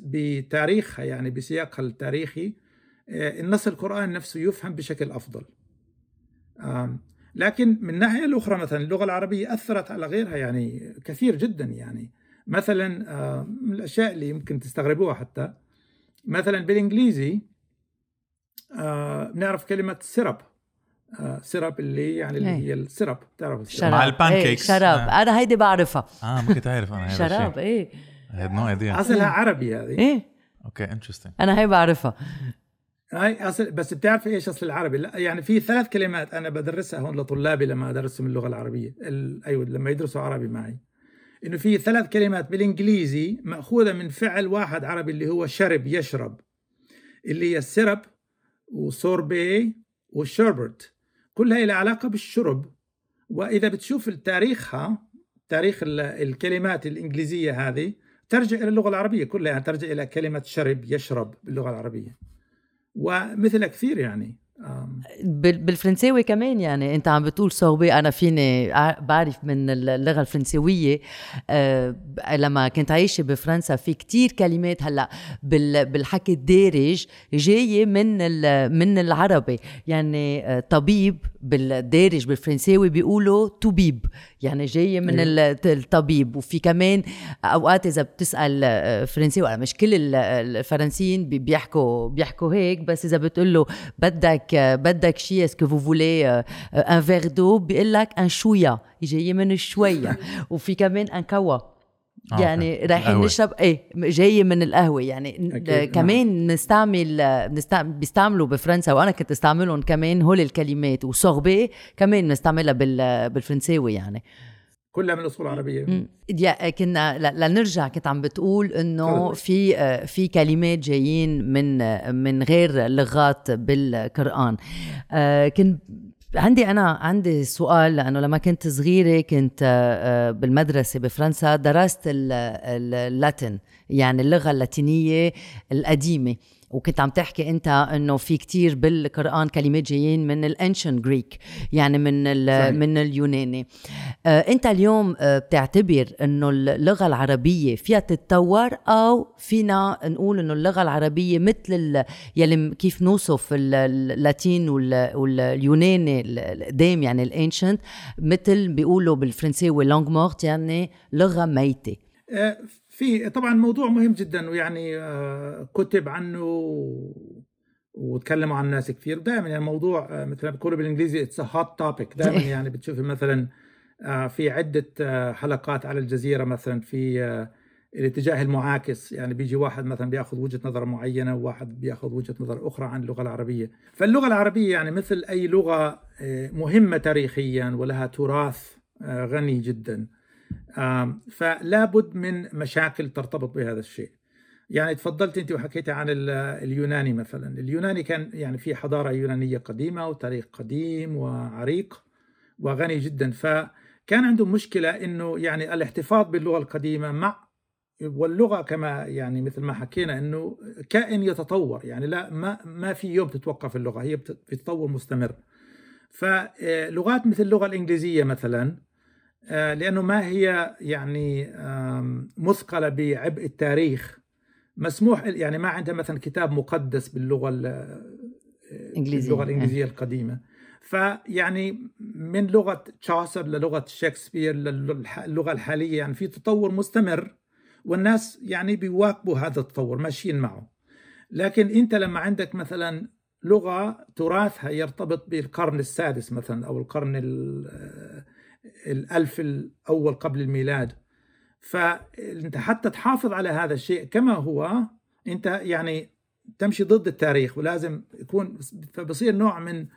بتاريخها يعني بسياقها التاريخي النص القرآني نفسه يفهم بشكل أفضل. لكن من الناحية الأخرى مثلا اللغة العربية أثرت على غيرها يعني كثير جدا يعني. مثلا من الأشياء اللي يمكن تستغربوها حتى مثلا بالإنجليزي آه بنعرف كلمة syrup آه syrup اللي يعني اللي إيه. هي ال syrup بتعرف ال syrup شراب. مع إيه ال pancakes. شراب. آه. أنا هيدي بعرفها. آه ما كنت عارف أنا هذا شراب إيه. أصلها عربي هذه. إيه. okay interesting أنا هي بعرفها. هاي اصل بس بتعرف إيش أصل العربي؟ لا يعني في ثلاث كلمات أنا بدرسها هون لطلابي لما أدرسهم اللغة العربية ال... أيوه لما يدرسوا عربي معي. إنه في ثلاث كلمات بالإنجليزي مأخوذة من فعل واحد عربي اللي هو شرب يشرب اللي هي السرب وسوربي والشربت. كلها لها علاقة بالشرب. وإذا بتشوف تاريخها تاريخ ال- الكلمات الإنجليزية هذه ترجع إلى اللغة العربية كلها يعني ترجع إلى كلمة شرب يشرب باللغة العربية. ومثل كثير يعني. بالفرنساوي كمان يعني. انت عم بتقول صوبي أنا فيني بعرف من اللغة الفرنسويه آه، ب- لما كنت عايشة بفرنسا في كتير كلمات هلأ. بال- بالحكي الدارج جاية من من العربي. يعني آه، طبيب بالدارج بالفرنساوي بيقولوا toubib. يعني جاية من أيوة. ال- الطبيب. وفي كمان أوقات إذا بتسأل آه، فرنساوي أنا مش كل ال- الفرنسيين بي- بيحكوا بيحكوا هيك بس إذا بتقول له بدك بدك شيء est-ce que vous voulez un verre de بيقول لك un chouïa. جاية من الشويه وفي كمان un caoua يعني okay. رايحين. نشرب إيه جاية من القهوة يعني أكيد، نعم. كمان نستعمل بنست- بيستعملوا بفرنسا وأنا كنت أستعملهم كمان هول الكلمات و sorbet كمان بنستعملها بال- بالفرنساوي يعني كلها من الاصول العربيه مم. يا كنا لنرجع كنت عم بتقول إنه. في آه، في كلمات جايين من آه، من غير لغات بالقرآن آه، كنت عندي أنا عندي سؤال لأنه لما كنت صغيرة كنت آه، آه، بالمدرسة بفرنسا درست ال- ال- اللاتين يعني اللغة اللاتينية القديمة. وكنت عم تحكي أنت إنه في كتير بالقرآن كلمات جايين من الانشن جريك يعني من. من اليوناني آه، أنت اليوم آه، بتعتبر إنه اللغة العربية فيها تتطور أو فينا نقول إنه اللغة العربية مثل ال- يلي كيف نوصف ال- اللاتين وال- واليوناني ال- القدام يعني ال ancient مثل بيقولوا بالفرنساوي langue morte يعني لغة ميتة آه، في طبعا موضوع مهم جدا ويعني آه، كتب عنه وتكلموا عن الناس كثير. دائما يعني موضوع آه، مثل ما بيقولوا بالإنجليزي it's hot topic دائما يعني بتشوفي مثلا آه، في عدة حلقات على الجزيرة مثلا في الاتجاه المعاكس. يعني بيجي واحد مثلا بيأخذ وجهة نظر معينة وواحد بيأخذ وجهة نظر أخرى عن اللغة العربية. فاللغة العربية يعني مثل أي لغة مهمة تاريخيا ولها تراث غني جدا. فلا بد من مشاكل ترتبط بهذا الشيء. يعني تفضلت أنت وحكيت عن ال- اليوناني مثلا. اليوناني كان يعني في حضارة يونانية قديمة وتاريخ قديم وعريق وغني جدا. فكان عندهم مشكلة إنه يعني الاحتفاظ باللغة القديمة مع واللغة كما يعني مثل ما حكينا إنه كائن يتطور. يعني لا ما ما في يوم تتوقف اللغة هي بت- في تطور مستمر فلغات مثل اللغة الإنجليزية مثلا آه، لأنه ما هي يعني آم، مثقلة بعبء التاريخ. مسموح يعني ما عندها مثلا كتاب مقدس باللغة ال- إنجليزية. اللغة الإنجليزية القديمة. فيعني من لغة تشاوسر للغة شكسبير للغه الحالية يعني في تطور مستمر والناس يعني بيواكبوا هذا التطور ماشيين معه. لكن أنت لما عندك مثلا لغة تراثها يرتبط بالقرن السادس مثلا أو القرن ال- الألف الأول قبل الميلاد. فأنت حتى تحافظ على هذا الشيء كما هو أنت يعني تمشي ضد التاريخ ولازم يكون فبصير نوع من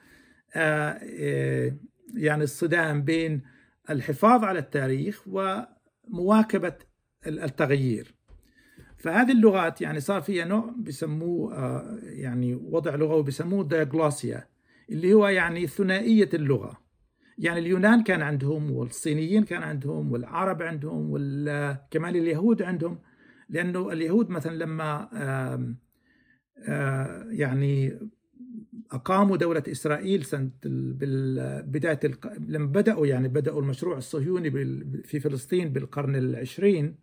آه، آه، يعني الصدام بين الحفاظ على التاريخ ومواكبة التغيير. فهذه اللغات يعني صار فيها نوع بيسموه آه، يعني وضع لغوي بيسموه دياغلوسيا اللي هو يعني ثنائية اللغة. يعني اليونان كان عندهم والصينيين كان عندهم والعرب عندهم وكمان اليهود عندهم. لأنه اليهود مثلا لما يعني أقاموا دولة إسرائيل سنة بداية لما بدأوا يعني بدأوا المشروع الصهيوني في فلسطين بالقرن العشرين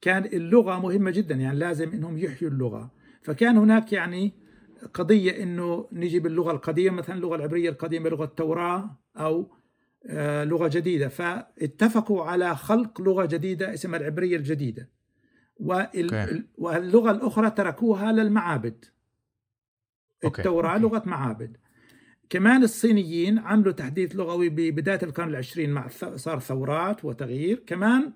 كان اللغة مهمة جدا يعني لازم إنهم يحيوا اللغة. فكان هناك يعني قضية إنه نجي باللغة القديمة مثلا اللغة العبرية القديمة لغة التوراة أو لغة جديدة فاتفقوا على خلق لغة جديدة اسمها العبرية الجديدة وال-. واللغة الأخرى تركوها للمعابد okay. التوراة لغة معابد كمان الصينيين عملوا تحديث لغوي ببداية القرن العشرين مع صار ثورات وتغيير كمان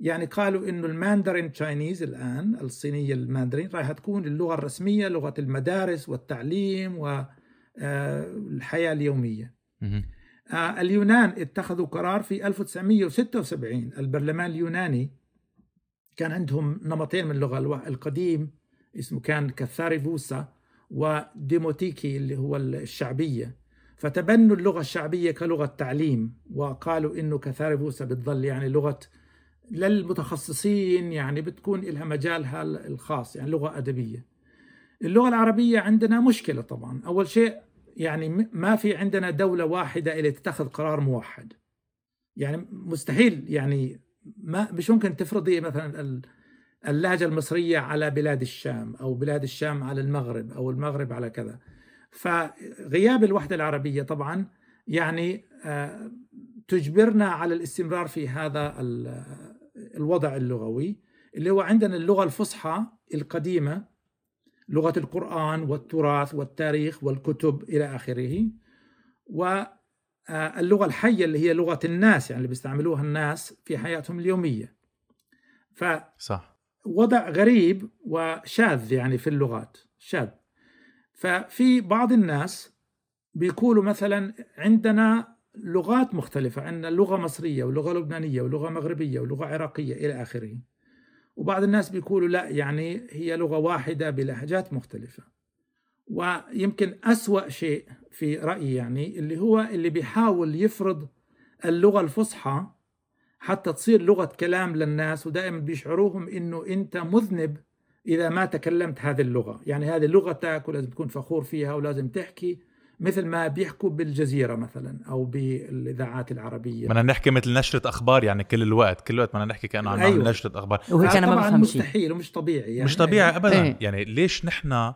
يعني قالوا إنه ال Mandarin Chinese الآن الصينية الماندرين راح تكون اللغة الرسمية لغة المدارس والتعليم والحياة اليومية. آه، اليونان اتخذوا قرار في 1976 البرلمان اليوناني كان عندهم نمطين من الوا- القديم اسمه كان كثاريفوسا وديموتيكي اللي هو الشعبية. فتبنوا اللغة الشعبية كلغة تعليم وقالوا إنه كثاريفوسا بتظل يعني لغة للمتخصصين يعني بتكون لها مجالها الخاص يعني لغة أدبية. اللغة العربية عندنا مشكلة طبعا، أول شيء يعني ما في عندنا دولة واحدة اللي تتخذ قرار موحد. يعني مستحيل يعني ما مش ممكن تفرضي مثلا ال- اللهجة المصرية على بلاد الشام أو بلاد الشام على المغرب أو المغرب على كذا. فغياب الوحدة العربية طبعا يعني آه، تجبرنا على الاستمرار في هذا ال- الوضع اللغوي اللي هو عندنا اللغة الفصحى القديمة لغة القرآن والتراث والتاريخ والكتب إلى آخره. واللغة الحية اللي هي لغة الناس يعني اللي بيستعملوها الناس في حياتهم اليومية. صح. فوضع غريب وشاذ يعني في اللغات شاذ. ففي بعض الناس بيقولوا مثلا عندنا لغات مختلفة عندنا لغة مصرية ولغة لبنانية ولغة مغربية ولغة عراقية إلى آخره. وبعض الناس بيقولوا لا يعني هي لغة واحدة بلهجات مختلفة. ويمكن أسوأ شيء في رأيي يعني اللي هو اللي بيحاول يفرض اللغة الفصحى حتى تصير لغة كلام للناس ودائما بيشعروهم إنه أنت مذنب إذا ما تكلمت هذه اللغة، يعني هذه لغتك ولازم تكون فخور فيها ولازم تحكي. مثل ما بيحكوا بالجزيرة مثلا أو بالإذاعات العربية. بدنا نحكي مثل نشرة أخبار يعني كل الوقت كل الوقت بدنا نحكي كأنه عم أيوة. نعمل نشرة أخبار وهيك أنا ما طبعا بفهم مستحيل ومش طبيعي يعني مش طبيعي ابدا إيه. يعني ليش نحن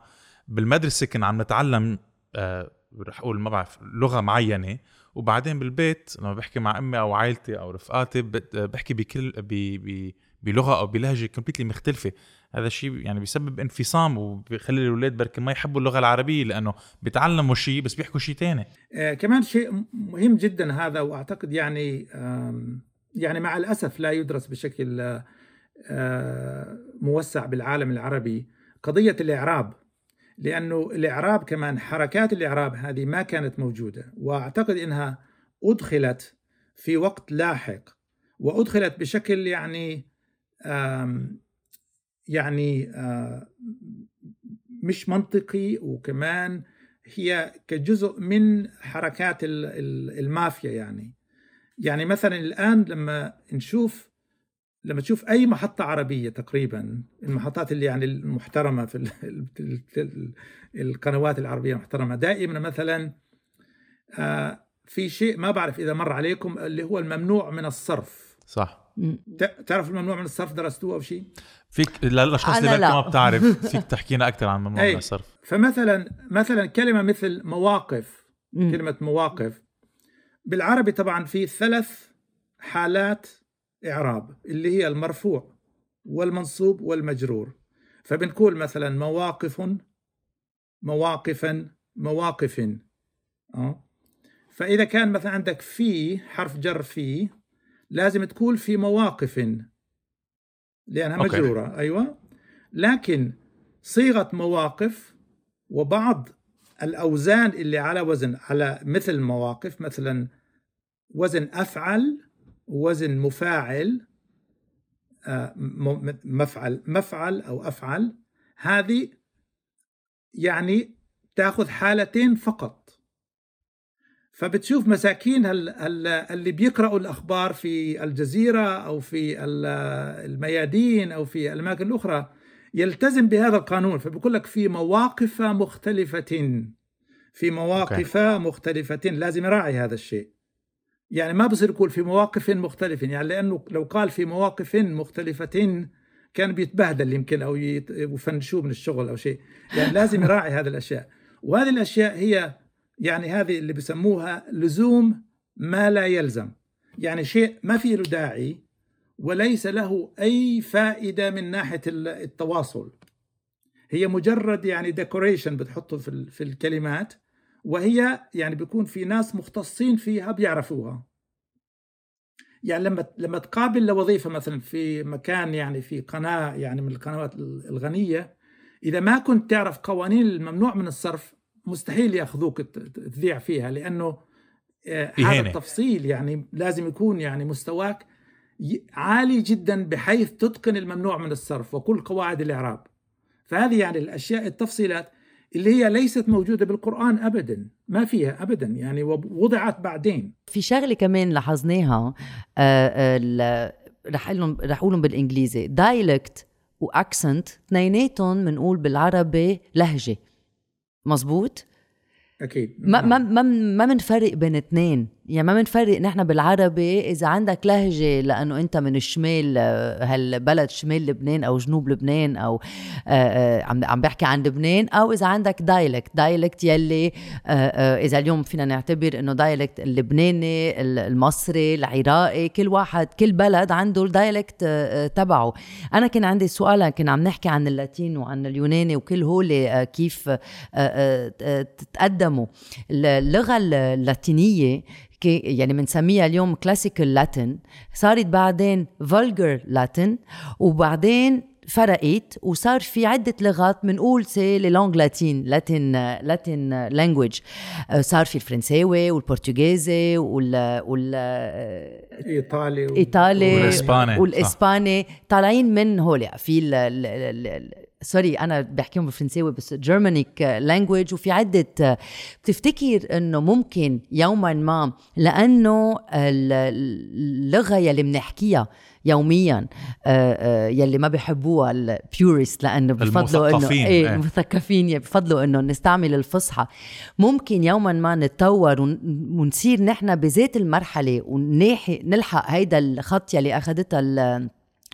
بالمدرسة كنا عم نتعلم آه رح أقول ما بعرف لغة معينة وبعدين بالبيت لما بحكي مع أمي أو عائلتي أو رفقاتي بت- بحكي بكل ب- ب- بلغة أو بلهجة كومبليتلي مختلفة هذا الشيء يعني بيسبب انفصام وبيخلي الأولاد بركي ما يحبوا اللغة العربية لأنه بيتعلموا شيء بس بيحكوا شيء تاني. آه، كمان شيء مهم جدا هذا وأعتقد يعني يعني مع الأسف لا يدرس بشكل آه، موسع بالعالم العربي قضية الإعراب لأنه الإعراب كمان حركات الإعراب هذه ما كانت موجودة وأعتقد إنها أدخلت في وقت لاحق وأدخلت بشكل يعني يعني آه، مش منطقي وكمان هي كجزء من حركات ال- ال- المافيا يعني. يعني مثلا الآن لما نشوف لما تشوف أي محطة عربية تقريبا المحطات اللي يعني المحترمة في ال- ال- ال- القنوات العربية المحترمة دائما مثلا آه، في شيء ما بعرف إذا مر عليكم اللي هو الممنوع من الصرف. صح. تعرف الممنوع من الصرف درستوه أو شيء؟ فيك للأشخاص اللي بركي لا. ما بتعرف فيك تحكينا أكثر عن ممنوع أي. من الصرف فمثلا مثلا كلمة مثل مواقف م. كلمة مواقف بالعربي طبعا في ثلاث حالات إعراب اللي هي المرفوع والمنصوب والمجرور فبنقول مثلا مواقف مواقفا مواقف أه؟ فإذا كان مثلا عندك في حرف جر في لازم تقول في مواقف لأنها أوكي. مجرورة أيوة لكن صيغة مواقف وبعض الأوزان اللي على وزن على مثل مواقف مثلا وزن أفعل وزن مفاعل آه، مفعل مفعل أو أفعل هذه يعني تأخذ حالتين فقط فبتشوف مساكين اللي بيقرأوا الأخبار في الجزيرة أو في ال- الميادين أو في الأماكن الأخرى يلتزم بهذا القانون. فبقول لك في مواقف مختلفة في مواقف مختلفة لازم يراعي هذا الشيء. يعني ما بصير يقول في مواقف مختلفة يعني لأنه لو قال في مواقف مختلفة كان بيتبهدل يمكن أو يفنشوه من الشغل أو شيء. يعني لازم يراعي هذه الأشياء. وهذه الأشياء هي يعني هذه اللي بسموها لزوم ما لا يلزم. يعني شيء ما في له داعي وليس له أي فائدة من ناحية ال- التواصل. هي مجرد يعني ديكوريشن بتحطه في في الكلمات وهي يعني بيكون في ناس مختصين فيها بيعرفوها. يعني لما لما تقابل لوظيفة مثلا في مكان يعني في قناة يعني من القنوات الغنية إذا ما كنت تعرف قوانين الممنوع من الصرف مستحيل ياخذوك تذيع فيها لأنه آه، هذا. التفصيل يعني لازم يكون يعني مستواك عالي جدا بحيث تتقن الممنوع من الصرف وكل قواعد الإعراب. فهذه يعني الأشياء التفصيلات اللي هي ليست موجودة بالقرآن ابدا ما فيها ابدا يعني وضعت بعدين. في شغلة كمان لاحظناها آه، آه، رح أقول رح اقولهم بالانجليزي dialect و accent اثنيناتهم بنقول بالعربي لهجة. مزبوط أكيد. ما نعم. ما ما ما بنفرق بين اثنين يعني ما بنفرق نحن بالعربي إذا عندك لهجة لأنه أنت من الشمال هالبلد شمال لبنان أو جنوب لبنان أو آه، آه، عم عم بحكي عن لبنان أو إذا عندك dialect dialect يلي آه، إذا اليوم فينا نعتبر إنه dialect اللبناني ال- المصري العراقي كل واحد كل بلد عنده ال dialect تبعه. أنا كان عندي سؤال كنا عم نحكي عن اللاتين وعن اليوناني وكل هول كيف تقدموا. اللغة اللاتينية كي- يعني بنسميها اليوم Classical Latin صارت بعدين Vulgar Latin وبعدين فرقت وصار في عدة لغات بنقول c'est les langues latines Latin Latin language صار في الفرنساوي والبرتغيزي وال وال إيطالي و... إيطالي والإسباني، صح. والاسباني طالعين من هول في ال ال ال ال sorry أنا بحكيهم بالفرنساوي بس Germanic language وفي عدة بتفتكر إنه ممكن يوما ما لأنه ال- اللغة يلي بنحكيها يوميا آه، آه، يلي ما بحبوها ال purist لأنه بفضلوا إنه المثقفين، إيه إيه. المثقفين بفضلوا إنه نستعمل الفصحى ممكن يوما ما نتطور ون- ونصير نحن بذات المرحلة ونلحق نلحق هيدا الخط يلي أخذتها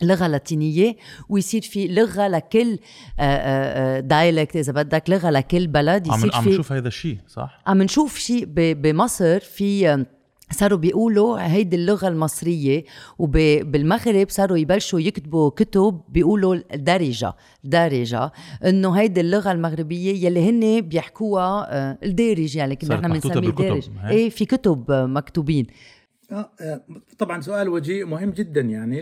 اللغة اللاتينية ويصير في لغة لكل دايلكت إذا بدك لغة لكل بلد عم يصير عم في نشوف هذا الشيء صح؟ عم نشوف شيء بمصر في صاروا بيقولوا هيدي اللغة المصرية وبالمغرب صاروا يبلشوا يكتبوا كتب بيقولوا دارجة دارجة إنه هيدي اللغة المغربية يلي هن بيحكوها آه، الدارج يعني كنا نحن بنسميه بالكتب، دارج؟ إيه في كتب آه، مكتوبين آه، آه، طبعا سؤال وجيه مهم جدا يعني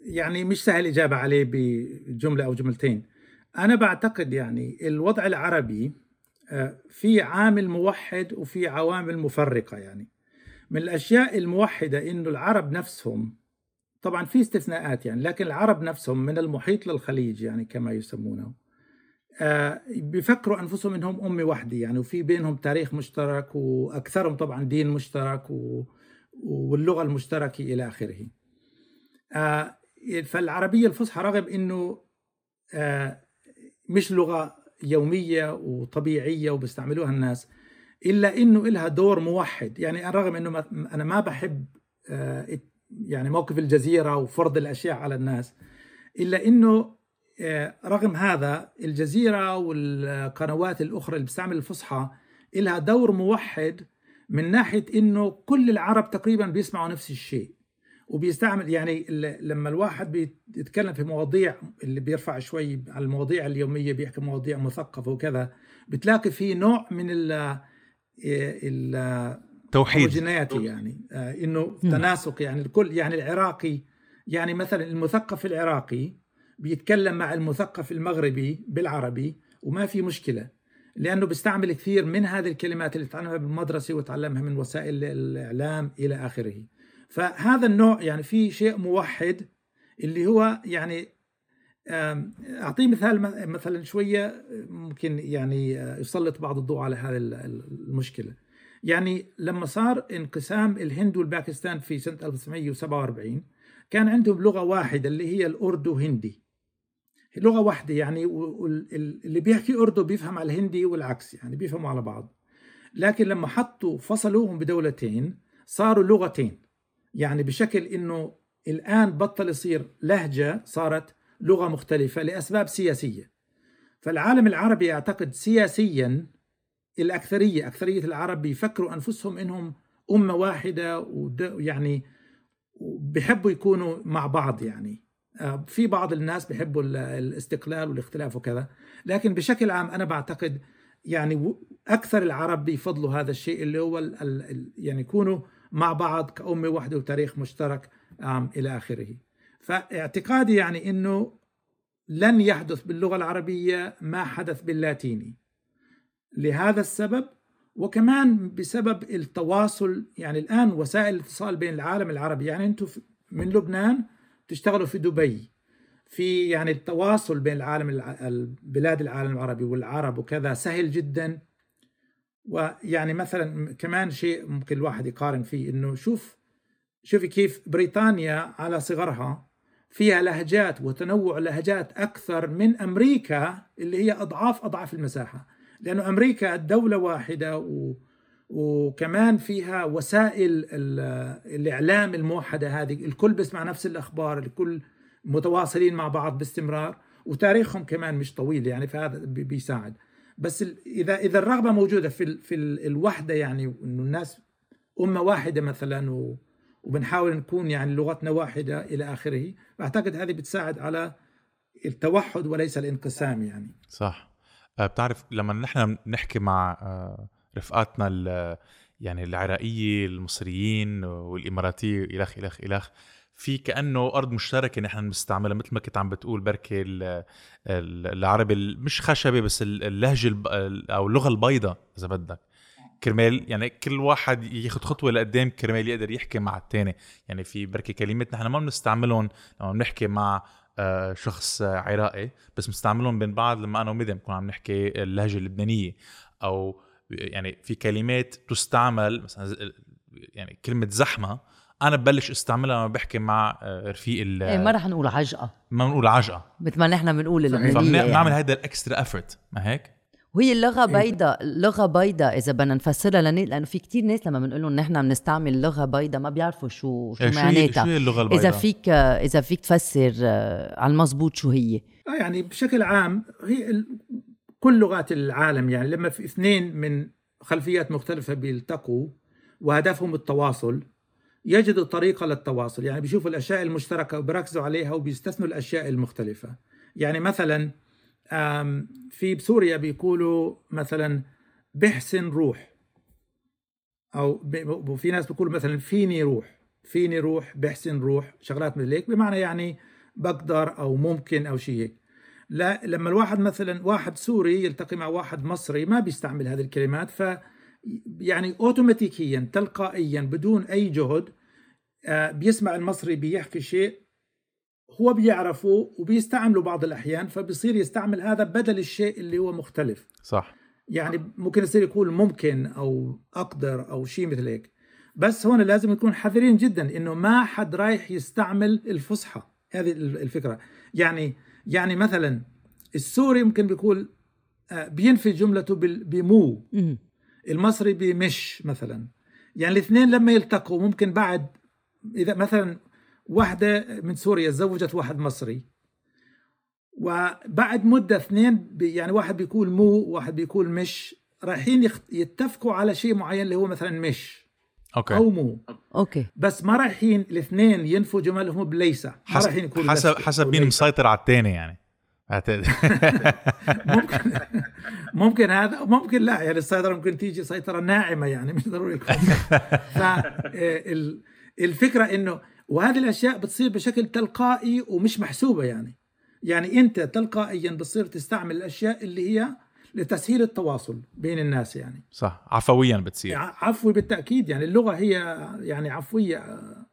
يعني مش سهل الإجابة عليه بجملة أو جملتين أنا بعتقد يعني الوضع العربي آه، في عامل موحد وفي عوامل مفرقة يعني من الأشياء الموحدة إنه العرب نفسهم طبعا في استثناءات يعني لكن العرب نفسهم من المحيط للخليج يعني كما يسمونه آه، بيفكروا أنفسهم إنهم امه واحدة يعني وفي بينهم تاريخ مشترك وأكثرهم طبعا دين مشترك. واللغة المشتركة إلى آخره. آه، فالعربية الفصحى رغم إنه آه، مش لغة يومية وطبيعية وبيستعملوها الناس إلا إنه لها دور موحد. يعني رغم إنه ما- أنا ما بحب آه، يعني موقف الجزيرة وفرض الأشياء على الناس إلا إنه آه، رغم هذا الجزيرة والقنوات الأخرى اللي بتستعمل الفصحى لها دور موحد من ناحية إنه كل العرب تقريبا بيسمعوا نفس الشيء. وبيستعمل يعني لما الواحد بيتكلم في مواضيع اللي بيرفع شوي على المواضيع اليومية بيحكي مواضيع مثقفة وكذا بتلاقي في نوع من ال ال توحيد. يعني آه إنه تناسق يعني الكل يعني العراقي يعني مثلا المثقف العراقي بيتكلم مع المثقف المغربي بالعربي وما في مشكلة لأنه بيستعمل كثير من هذه الكلمات اللي تعلمها بالمدرسة وتعلمها من وسائل الإعلام إلى آخره. فهذا النوع يعني في شيء موحد اللي هو يعني أعطيه مثال مثلا شوية ممكن يعني آه، يسلط بعض الضوء على هذه ال- ال- المشكلة. يعني لما صار انقسام الهند والباكستان في سنة 1947 كان عندهم لغة واحدة اللي هي الاردو هندي لغة واحدة يعني واللي بيحكي أردو بيفهم على الهندي والعكس يعني بيفهموا على بعض. لكن لما حطوا فصلوهم بدولتين صاروا لغتين. يعني بشكل إنه الآن بطل يصير لهجة صارت لغة مختلفة لأسباب سياسية. فالعالم العربي يعتقد سياسيا الأكثرية أكثرية العرب بيفكروا أنفسهم إنهم أمة واحدة ود- يعني بيحبوا يكونوا مع بعض يعني. آه، في بعض الناس بيحبوا ال- الاستقلال والاختلاف وكذا. لكن بشكل عام أنا بعتقد يعني أكثر العرب بيفضلوا هذا الشيء اللي هو يعني يكونوا مع بعض كأمة واحدة وتاريخ مشترك إلى آخره. فاعتقادي يعني أنه لن يحدث باللغة العربية ما حدث باللاتيني. لهذا السبب وكمان بسبب التواصل يعني الآن وسائل الاتصال بين العالم العربي يعني أنتم من لبنان تشتغلوا في دبي. في يعني التواصل بين العالم الع- البلاد العالم العربي والعرب وكذا سهل جدا. ويعني مثلا كمان شيء ممكن الواحد يقارن فيه إنه شوف شوفي كيف بريطانيا على صغرها فيها لهجات وتنوع لهجات أكثر من أمريكا اللي هي أضعاف أضعاف المساحة. لأنه أمريكا دولة واحدة و وكمان فيها وسائل ال- الإعلام الموحدة هذه. الكل بيسمع نفس الأخبار الكل متواصلين مع بعض باستمرار. وتاريخهم كمان مش طويل يعني فهذا بي- بيساعد. بس اذا إذا الرغبة موجودة في في ال الوحدة يعني انه الناس أمة واحدة مثلا وبنحاول نكون يعني لغتنا واحدة إلى آخره بعتقد هذه بتساعد على التوحد وليس الانقسام يعني. صح. آه، بتعرف لما نحن نحكي مع آه، رفقاتنا يعني العراقية المصريين والإماراتية إلخ إلخ إلخ في كأنه أرض مشتركة نحن بنستعملها مثل ما كنت عم بتقول بركي ال- ال- العربي ال- مش خشبي بس ال- اللهجة أو اللغة البيضاء إذا بدك. كرمال يعني كل واحد ياخذ خطوة لقدام كرمال يقدر يحكي مع الثاني يعني في بركي كلمات نحن ما بنستعملهم لما بنحكي مع آه، شخص عراقي بس بنستعملهم بين بعض لما أنا ومدام نكون عم نحكي اللهجة اللبنانية. أو يعني في كلمات تستعمل مثلا يعني كلمة زحمة أنا ببلش أستعملها لما بحكي مع آه، رفيق ال- إيه ما رح نقول عجقة ما بنقول عجقة مثل ما نحن بنقول. اللبنانيه فبنعمل يعني. هذا الإكسترا افورت ما هيك؟ وهي اللغة إيه. بيضاء لغه بيضاء إذا بدنا نفسرها لن... لأنه في كتير ناس لما بنقول لهم نحن بنستعمل لغة بيضاء ما بيعرفوا شو شو إيه، معناتها شو هي اللغة البيضاء؟ إذا فيك إذا فيك تفسر آه، على المزبوط شو هي آه يعني بشكل عام هي ال- كل لغات العالم يعني لما في اثنين من خلفيات مختلفة بيلتقوا وهدفهم التواصل يجدوا طريقة للتواصل. يعني بيشوفوا الأشياء المشتركة وبركزوا عليها وبيستثنوا الأشياء المختلفة. يعني مثلا في بسوريا بيقولوا مثلا بحسن روح. أو وفي ناس بيقولوا مثلا فيني روح. فيني روح بحسن روح شغلات مثل هيك بمعنى يعني بقدر أو ممكن أو شيء هيك. لا لما الواحد مثلا واحد سوري يلتقي مع واحد مصري ما بيستعمل هذه الكلمات ف يعني اوتوماتيكيا تلقائيا بدون أي جهد بيسمع المصري بيحكي شيء هو بيعرفه وبيستعمله بعض الأحيان فبصير يستعمل هذا بدل الشيء اللي هو مختلف. صح. يعني ممكن يصير يقول ممكن أو أقدر أو شيء مثل هيك. بس هون لازم نكون حذرين جدا إنه ما حد رايح يستعمل الفصحى. هذه الفكرة. يعني يعني مثلا السوري ممكن بيقول آه، بينفي جملته بال- بمو. المصري بمش مثلا. يعني الاثنين لما يلتقوا ممكن بعد إذا مثلا واحدة من سوريا تزوجت واحد مصري وبعد مدة اثنين يعني واحد بيقول مو واحد بيقول مش رايحين يتفقوا على شيء معين اللي هو مثلا مش أوكي. أو مو. أوكي. بس ما رايحين الاثنين ينفوا جملهم بليس ما حسب رايحين يقولوا حسب حسب مين. مسيطر على الثاني يعني. بعتقد. ممكن ممكن هذا ممكن لا. يعني السيطرة ممكن تيجي سيطرة ناعمة يعني مش ضروري يكون. فالفكرة إنه وهذه الأشياء بتصير بشكل تلقائي ومش محسوبة يعني. يعني أنت تلقائيا بتصير تستعمل الأشياء اللي هي لتسهيل التواصل بين الناس يعني. صح عفويا بتصير. ع- عفوي بالتأكيد يعني اللغة هي يعني عفوية و-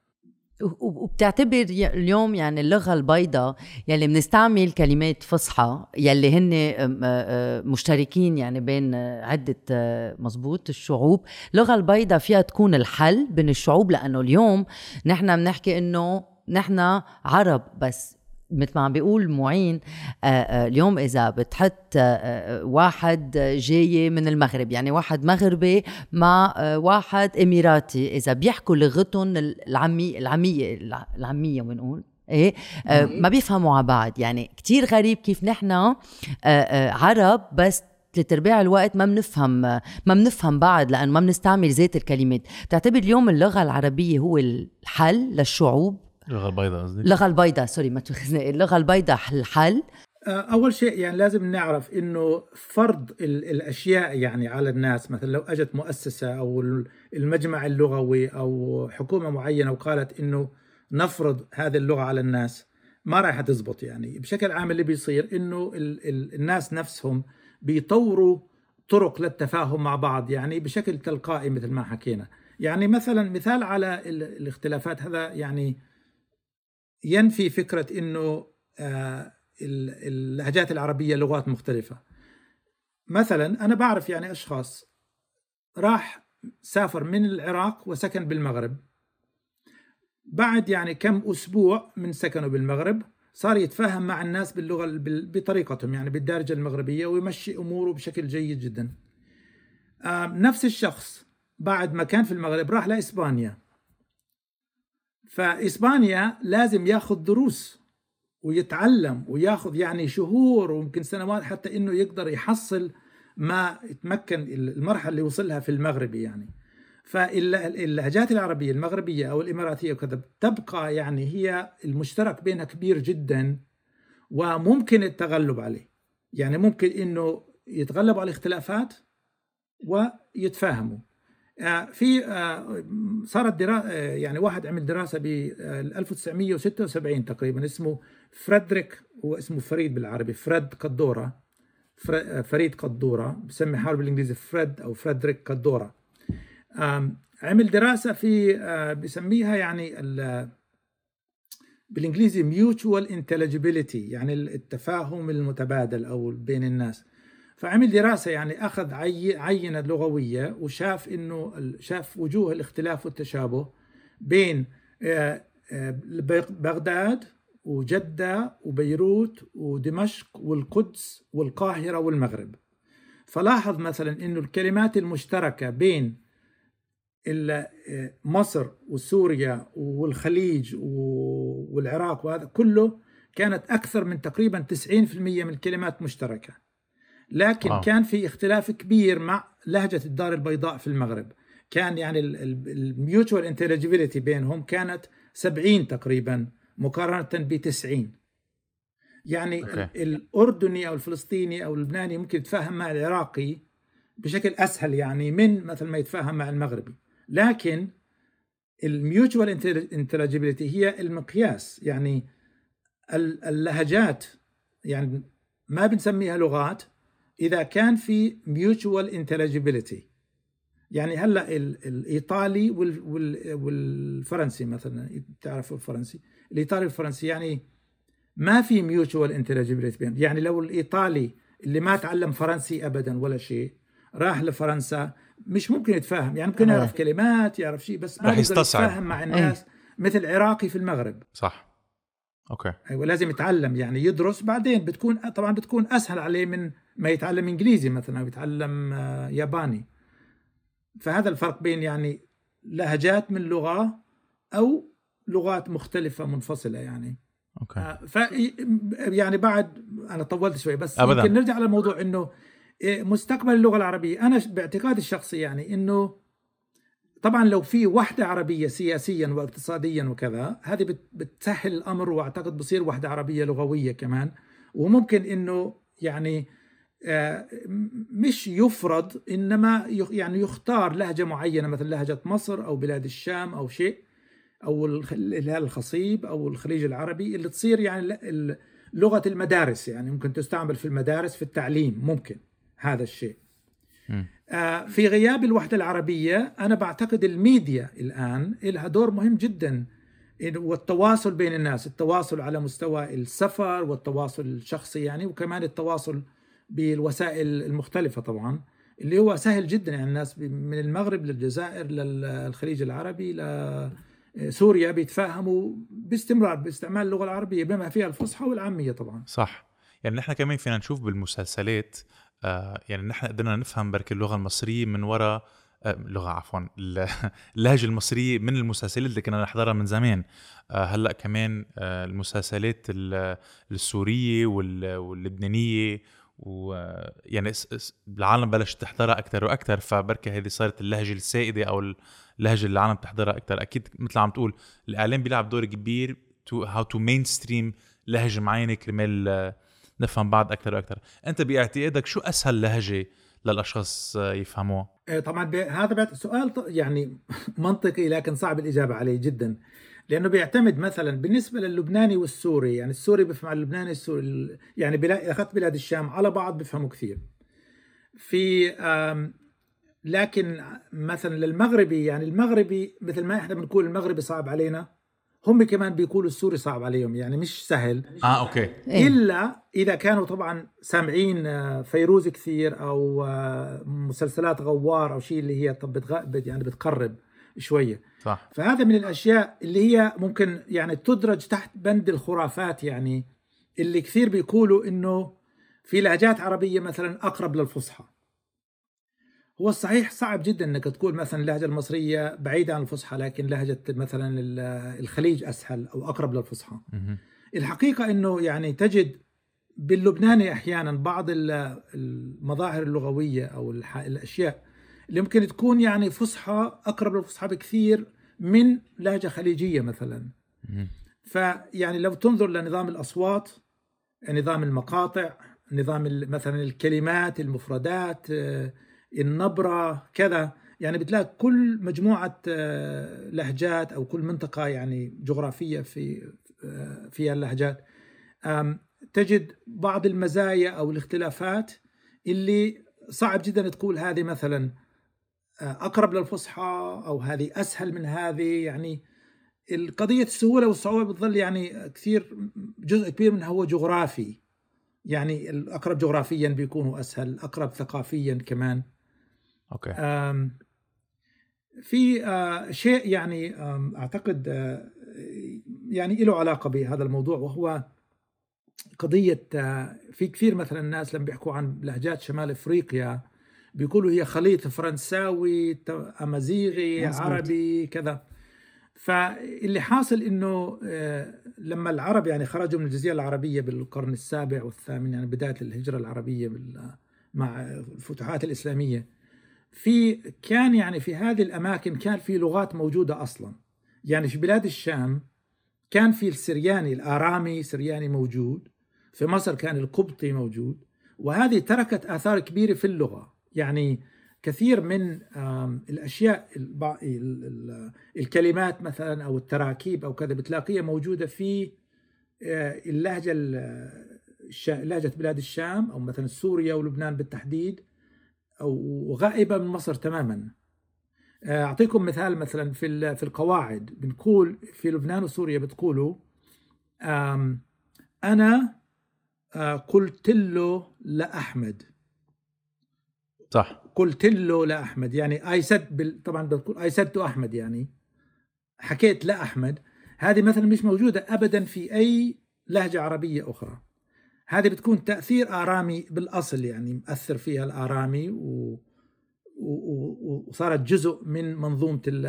وبتعتبر اليوم يعني اللغة البيضاء يلي بنستعمل كلمات فصحى يلي هن مشتركين يعني بين آه، مزبوط الشعوب. اللغة البيضاء فيها تكون الحل بين الشعوب لأنه اليوم نحن بنحكي إنه نحن عرب بس. مثل ما عم بيقول معين آه، آه، اليوم إذا بتحط آه، واحد جاي من المغرب يعني واحد مغربي مع واحد اماراتي إذا بيحكوا لغتهم العمي العامية الع- العامية بنقول إيه؟ آه، ما بيفهموا على بعض يعني كتير غريب كيف نحن آه، آه، عرب بس ثلاث ارباع الوقت ما بنفهم ما بنفهم بعض لأنه ما بنستعمل ذات الكلمات. بتعتبر اليوم اللغة العربية هو الحل للشعوب اللغة البيضاء قصدي اللغة البيضاء سوري ما تاخذني اللغة البيضاء الحل. آه، أول شيء يعني لازم نعرف إنه فرض ال- الأشياء يعني على الناس مثلا لو أجت مؤسسة أو ال- المجمع اللغوي أو حكومة معينة وقالت إنه نفرض هذه اللغة على الناس ما راح تزبط يعني. بشكل عام اللي بيصير إنه ال- ال- الناس نفسهم بيطوروا طرق للتفاهم مع بعض يعني بشكل تلقائي مثل ما حكينا. يعني مثلا مثال على ال- الاختلافات هذا يعني ينفي فكرة إنه آه ال- اللهجات العربية لغات مختلفة. مثلا أنا بعرف يعني أشخاص راح سافر من العراق وسكن بالمغرب. بعد يعني كم أسبوع من سكنه بالمغرب صار يتفاهم مع الناس باللغة بال- بطريقتهم يعني بالدارجة المغربية ويمشي أموره بشكل جيد جدا. آم، نفس الشخص بعد ما كان في المغرب راح لإسبانيا. فإسبانيا لازم ياخذ دروس ويتعلم وياخذ يعني شهور ويمكن سنوات حتى إنه يقدر يحصل ما يتمكن المرحلة اللي وصلها في المغربي يعني. فاللهجات العربية المغربية أو الإماراتية وكذا تبقى يعني هي المشترك بينها كبير جدا وممكن التغلب عليه. يعني ممكن إنه يتغلبوا على الاختلافات ويتفاهموا. في آه، صارت دراسة يعني واحد عمل دراسة ب 1976 تقريبا اسمه فريدريك هو اسمه فريد بالعربي فريد قدورة. فر- آه، فريد قدورة بسمي حاله بالإنجليزي فريد أو فريدريك قدورة. عمل دراسة في آه، بسميها يعني ال- بالإنجليزي mutual intelligibility يعني التفاهم المتبادل أو بين الناس. فعمل دراسة يعني أخذ عي- عينة لغوية وشاف إنه شاف وجوه الاختلاف والتشابه بين آه، آه، بغ- بغداد وجدة وبيروت ودمشق والقدس والقاهرة والمغرب. فلاحظ مثلا إنه الكلمات المشتركة بين آه، مصر وسوريا والخليج والعراق وهذا كله كانت أكثر من تقريبا 90% من الكلمات مشتركة. لكن. أوه. كان في اختلاف كبير مع لهجة الدار البيضاء في المغرب كان يعني ال mutual intelligibility بينهم كانت 70 تقريبا مقارنة ب 90 يعني okay. ال- الأردني أو الفلسطيني أو اللبناني ممكن يتفاهم مع العراقي بشكل أسهل يعني من مثل ما يتفاهم مع المغربي لكن ال mutual intelligibility هي المقياس يعني ال- اللهجات يعني ما بنسميها لغات إذا كان في mutual intelligibility. يعني هلأ ال- الإيطالي وال- وال- والفرنسي مثلا بتعرفوا الفرنسي؟ الإيطالي والفرنسي يعني ما في mutual intelligibility بينهم. يعني لو الإيطالي اللي ما تعلم فرنسي ابدا ولا شيء راح لفرنسا مش ممكن يتفاهم. يعني ممكن آه. يعرف كلمات يعرف شيء بس ما بيقدر يستصعب. يتفاهم مع الناس. مثل عراقي في المغرب. صح. أوكي. أيوه لازم يتعلم. يعني يدرس بعدين. بتكون طبعا بتكون أسهل عليه من ما يتعلم إنجليزي مثلا أو يتعلم آه، ياباني. فهذا الفرق بين يعني لهجات من لغة أو لغات مختلفة منفصلة يعني. okay. آه، ف يعني بعد أنا طولت شوي بس أبداً. يمكن نرجع للموضوع إنه إيه، مستقبل اللغة العربية. أنا باعتقادي الشخصي يعني إنه طبعا لو في وحدة عربية سياسيا واقتصاديا وكذا هذه بت- بتسهل الأمر وأعتقد بصير وحدة عربية لغوية كمان. وممكن إنه يعني آه، مش يفرض إنما يعني يختار لهجة معينة مثل لهجة مصر أو بلاد الشام أو شيء أو الهلال الخصيب أو الخليج العربي اللي تصير يعني لغة المدارس يعني ممكن تستعمل في المدارس في التعليم ممكن هذا الشيء. آه، في غياب الوحدة العربية أنا بعتقد الميديا الآن لها دور مهم جدا والتواصل بين الناس التواصل على مستوى السفر والتواصل الشخصي يعني وكمان التواصل بالوسائل المختلفة طبعا اللي هو سهل جدا يعني الناس من المغرب للجزائر للخليج العربي لسوريا بيتفاهموا باستمرار باستعمال اللغة العربية بما فيها الفصحى والعامية طبعا. صح. يعني نحن كمان فينا نشوف بالمسلسلات آه يعني نحن قدرنا نفهم بركي اللغة المصرية من وراء آه اللغة عفوا ال- اللهجة المصرية من المسلسلات اللي كنا نحضرها من زمان. آه هلأ كمان آه المسلسلات ال- السورية وال- واللبنانية و يعني س- س- العالم بلشت تحضرها أكثر وأكثر فبركي هذه صارت اللهجة السائدة أو اللهجة اللي العالم بتحضرها أكثر أكيد مثل عم تقول الإعلام بيلعب دور كبير to how to mainstream لهجة معينة كرمال نفهم بعض أكثر وأكثر أنت باعتقادك شو أسهل لهجة للأشخاص يفهموها؟ آه، طبعا هذا سؤال يعني منطقي لكن صعب الإجابة عليه جدا. لأنه بيعتمد مثلا بالنسبة للبناني والسوري يعني السوري بيفهم على اللبناني السوري ال- يعني بلا- أخذت بلاد الشام على بعض بيفهموا كثير. في لكن مثلا للمغربي يعني المغربي مثل ما إحنا بنقول المغربي صعب علينا هم كمان بيقولوا السوري صعب عليهم يعني مش سهل. آه okay. إيه. إلا إذا كانوا طبعا سامعين آه، فيروز كثير أو آه، مسلسلات غوار أو شيء اللي هي طب بتغ... بت- يعني بتقرب. شوية. صح. فهذا من الأشياء اللي هي ممكن يعني تدرج تحت بند الخرافات يعني اللي كثير بيقولوا إنه في لهجات عربية مثلا أقرب للفصحى. هو الصحيح صعب جدا إنك تقول مثلا اللهجة المصرية بعيدة عن الفصحى لكن لهجة مثلا ال- الخليج أسهل أو أقرب للفصحى. مهم. الحقيقة أنه يعني تجد باللبناني أحيانا بعض ال- المظاهر اللغوية أو الح- الأشياء اللي ممكن تكون يعني فصحى أقرب للفصحى بكثير من لهجة خليجية مثلا. فيعني لو تنظر لنظام الأصوات نظام المقاطع نظام مثلا الكلمات المفردات آه، النبرة كذا يعني بتلاقي كل مجموعة آه، لهجات أو كل منطقة يعني جغرافية في آه، فيها اللهجات تجد بعض المزايا أو الاختلافات اللي صعب جدا تقول هذه مثلا أقرب للفصحى أو هذه أسهل من هذه؟ يعني القضية السهولة والصعوبة بتظل يعني كثير جزء كبير منها هو جغرافي. يعني الأقرب جغرافيا بيكونوا أسهل الأقرب ثقافيا كمان. أوكي. آم، في آه، شيء يعني أعتقد آه، يعني له علاقة بهذا الموضوع وهو قضية آه، في كثير مثلا الناس لما بيحكوا عن لهجات شمال أفريقيا. بيقولوا هي خليط فرنساوي مزبوط. عربي كذا. فاللي حاصل إنه آه، لما العرب يعني خرجوا من الجزيرة العربية بالقرن السابع والثامن يعني بداية الهجرة العربية مع الفتوحات الإسلامية في كان يعني في هذه الأماكن كان في لغات موجودة أصلا. يعني في بلاد الشام كان في السرياني الآرامي سرياني موجود في مصر كان القبطي موجود وهذه تركت آثار كبيرة في اللغة. يعني كثير من الأشياء الكلمات مثلا أو التراكيب أو كذا بتلاقيها موجودة في آه، اللهجة لهجة بلاد الشام أو مثلا سوريا ولبنان بالتحديد أو غائبه من مصر تماما. آه، أعطيكم مثال مثلا في في القواعد. بنقول في لبنان وسوريا بتقولوا أنا آه، قلت له لأحمد. صح. قلت له لاحمد يعني اي سد بال... طبعا سد تو أحمد يعني. حكيت لاحمد هذه مثلا مش موجودة ابدا في أي لهجة عربية أخرى. هذه بتكون تأثير آرامي بالأصل يعني مأثر فيها الآرامي و... وصارت جزء من منظومة ال-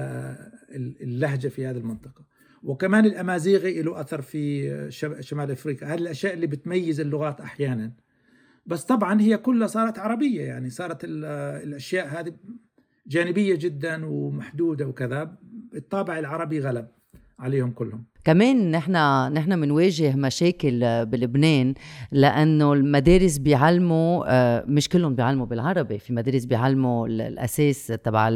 ال- اللهجة في هذه المنطقة. وكمان الأمازيغي له أثر في شم- شمال أفريقيا. هذه الأشياء اللي بتميز اللغات أحيانا. بس طبعا هي كلها صارت عربية يعني صارت ال- الأشياء هذه جانبية جدا ومحدودة وكذا الطابع العربي غلب عليهم كلهم. كمان نحن نحن بنواجه مشاكل بلبنان لأنه المدارس بيعلموا آه، مش كلهم بيعلموا بالعربي في مدارس بيعلموا ال- الأساس تبع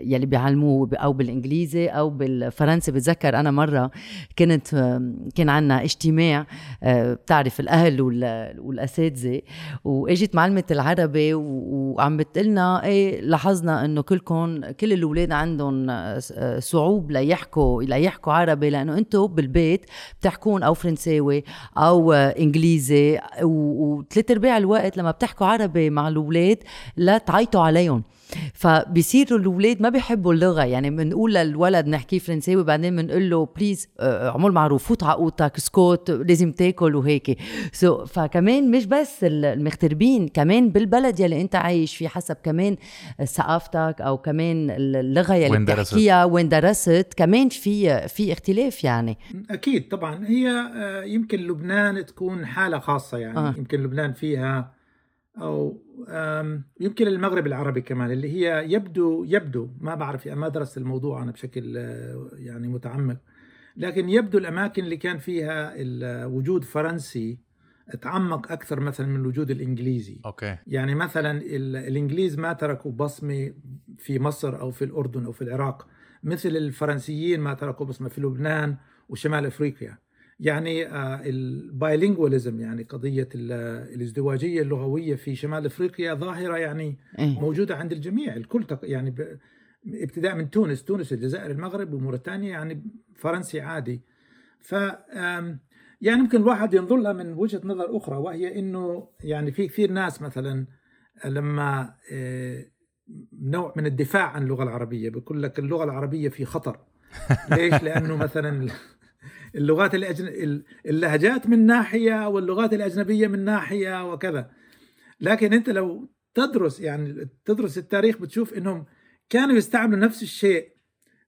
يلي بيعلموه أو بالإنجليزي أو بالفرنسي. بتذكر أنا مرة كنت كان عنا اجتماع آه، بتعرف الأهل وال- والأساتذة وإجت معلمة العربي وعم بتقلنا إيه لاحظنا إنه كلكم كل الأولاد عندهم آه، صعوب ليحكوا ليحكوا عربي لأنه أنتم بالبيت بتحكون أو فرنساوي أو إنجليزي وثلاث أرباع الوقت لما بتحكوا عربي مع الأولاد لا تعيطوا عليهم. فبيصيروا الاولاد ما بيحبوا اللغة يعني بنقول للولد نحكي فرنساوي بعدين بنقول له please عمل معروف فوت على اوضتك اسكت لازم تاكل وهيك so so, فكمان مش بس المغتربين كمان بالبلد يلي انت عايش فيه حسب كمان ثقافتك أو كمان اللغة يلي وين درست. بتحكيها وين درست كمان في في اختلاف يعني أكيد طبعا هي آه، يمكن لبنان تكون حالة خاصة يعني آه. آه. يمكن لبنان فيها أو يمكن المغرب العربي كمان اللي هي يبدو يبدو ما بعرف يعني ما درست الموضوع أنا بشكل آه، يعني متعمق لكن يبدو الأماكن اللي كان فيها الوجود فرنسي تعمق أكثر مثلا من الوجود الإنجليزي. okay. يعني مثلا ال- الإنجليز ما تركوا بصمة في مصر أو في الأردن أو في العراق مثل الفرنسيين ما تركوا بصمة في لبنان وشمال أفريقيا. يعني البايلينغواليزم يعني قضية ال- الازدواجية اللغوية في شمال إفريقيا ظاهرة يعني إيه. موجودة عند الجميع الكل يعني ابتداء من تونس تونس الجزائر المغرب وموريتانيا يعني فرنسي عادي ف يعني ممكن الواحد ينظر لها من وجهة نظر أخرى وهي إنه يعني في كثير ناس مثلا لما آه، نوع من الدفاع عن اللغة العربية بيقول لك اللغة العربية في خطر ليش؟ لأنه مثلا اللغات الأجن... اللهجات من ناحية واللغات الأجنبية من ناحية وكذا. لكن أنت لو تدرس يعني تدرس التاريخ بتشوف إنهم كانوا يستعملوا نفس الشيء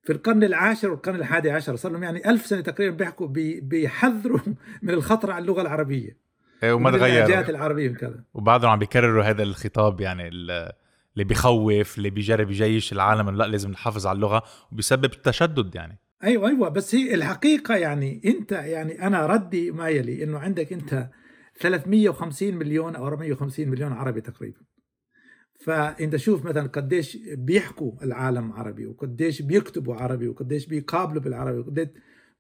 في القرن العاشر والقرن الحادي عشر. صار لهم يعني ألف سنة تقريبا بيحكوا بي بيحذروا من الخطر على اللغة العربية. إيه، وما ومن اللهجات تغيروا العربية وكذا. وبعدهم عم بيكرروا هذا الخطاب يعني ال- اللي بيخوف اللي بيجرب يجيش العالم لا لازم نحافظ على اللغة وبيسبب تشدد يعني. أيوه أيوه. بس هي الحقيقة يعني أنت يعني أنا ردي ما يلي إنه عندك أنت 350 مليون أو 450 مليون عربي تقريبا. فأنت شوف مثلا قديش بيحكوا العالم عربي وقديش بيكتبوا عربي وقديش بيقابلوا بالعربي وقديش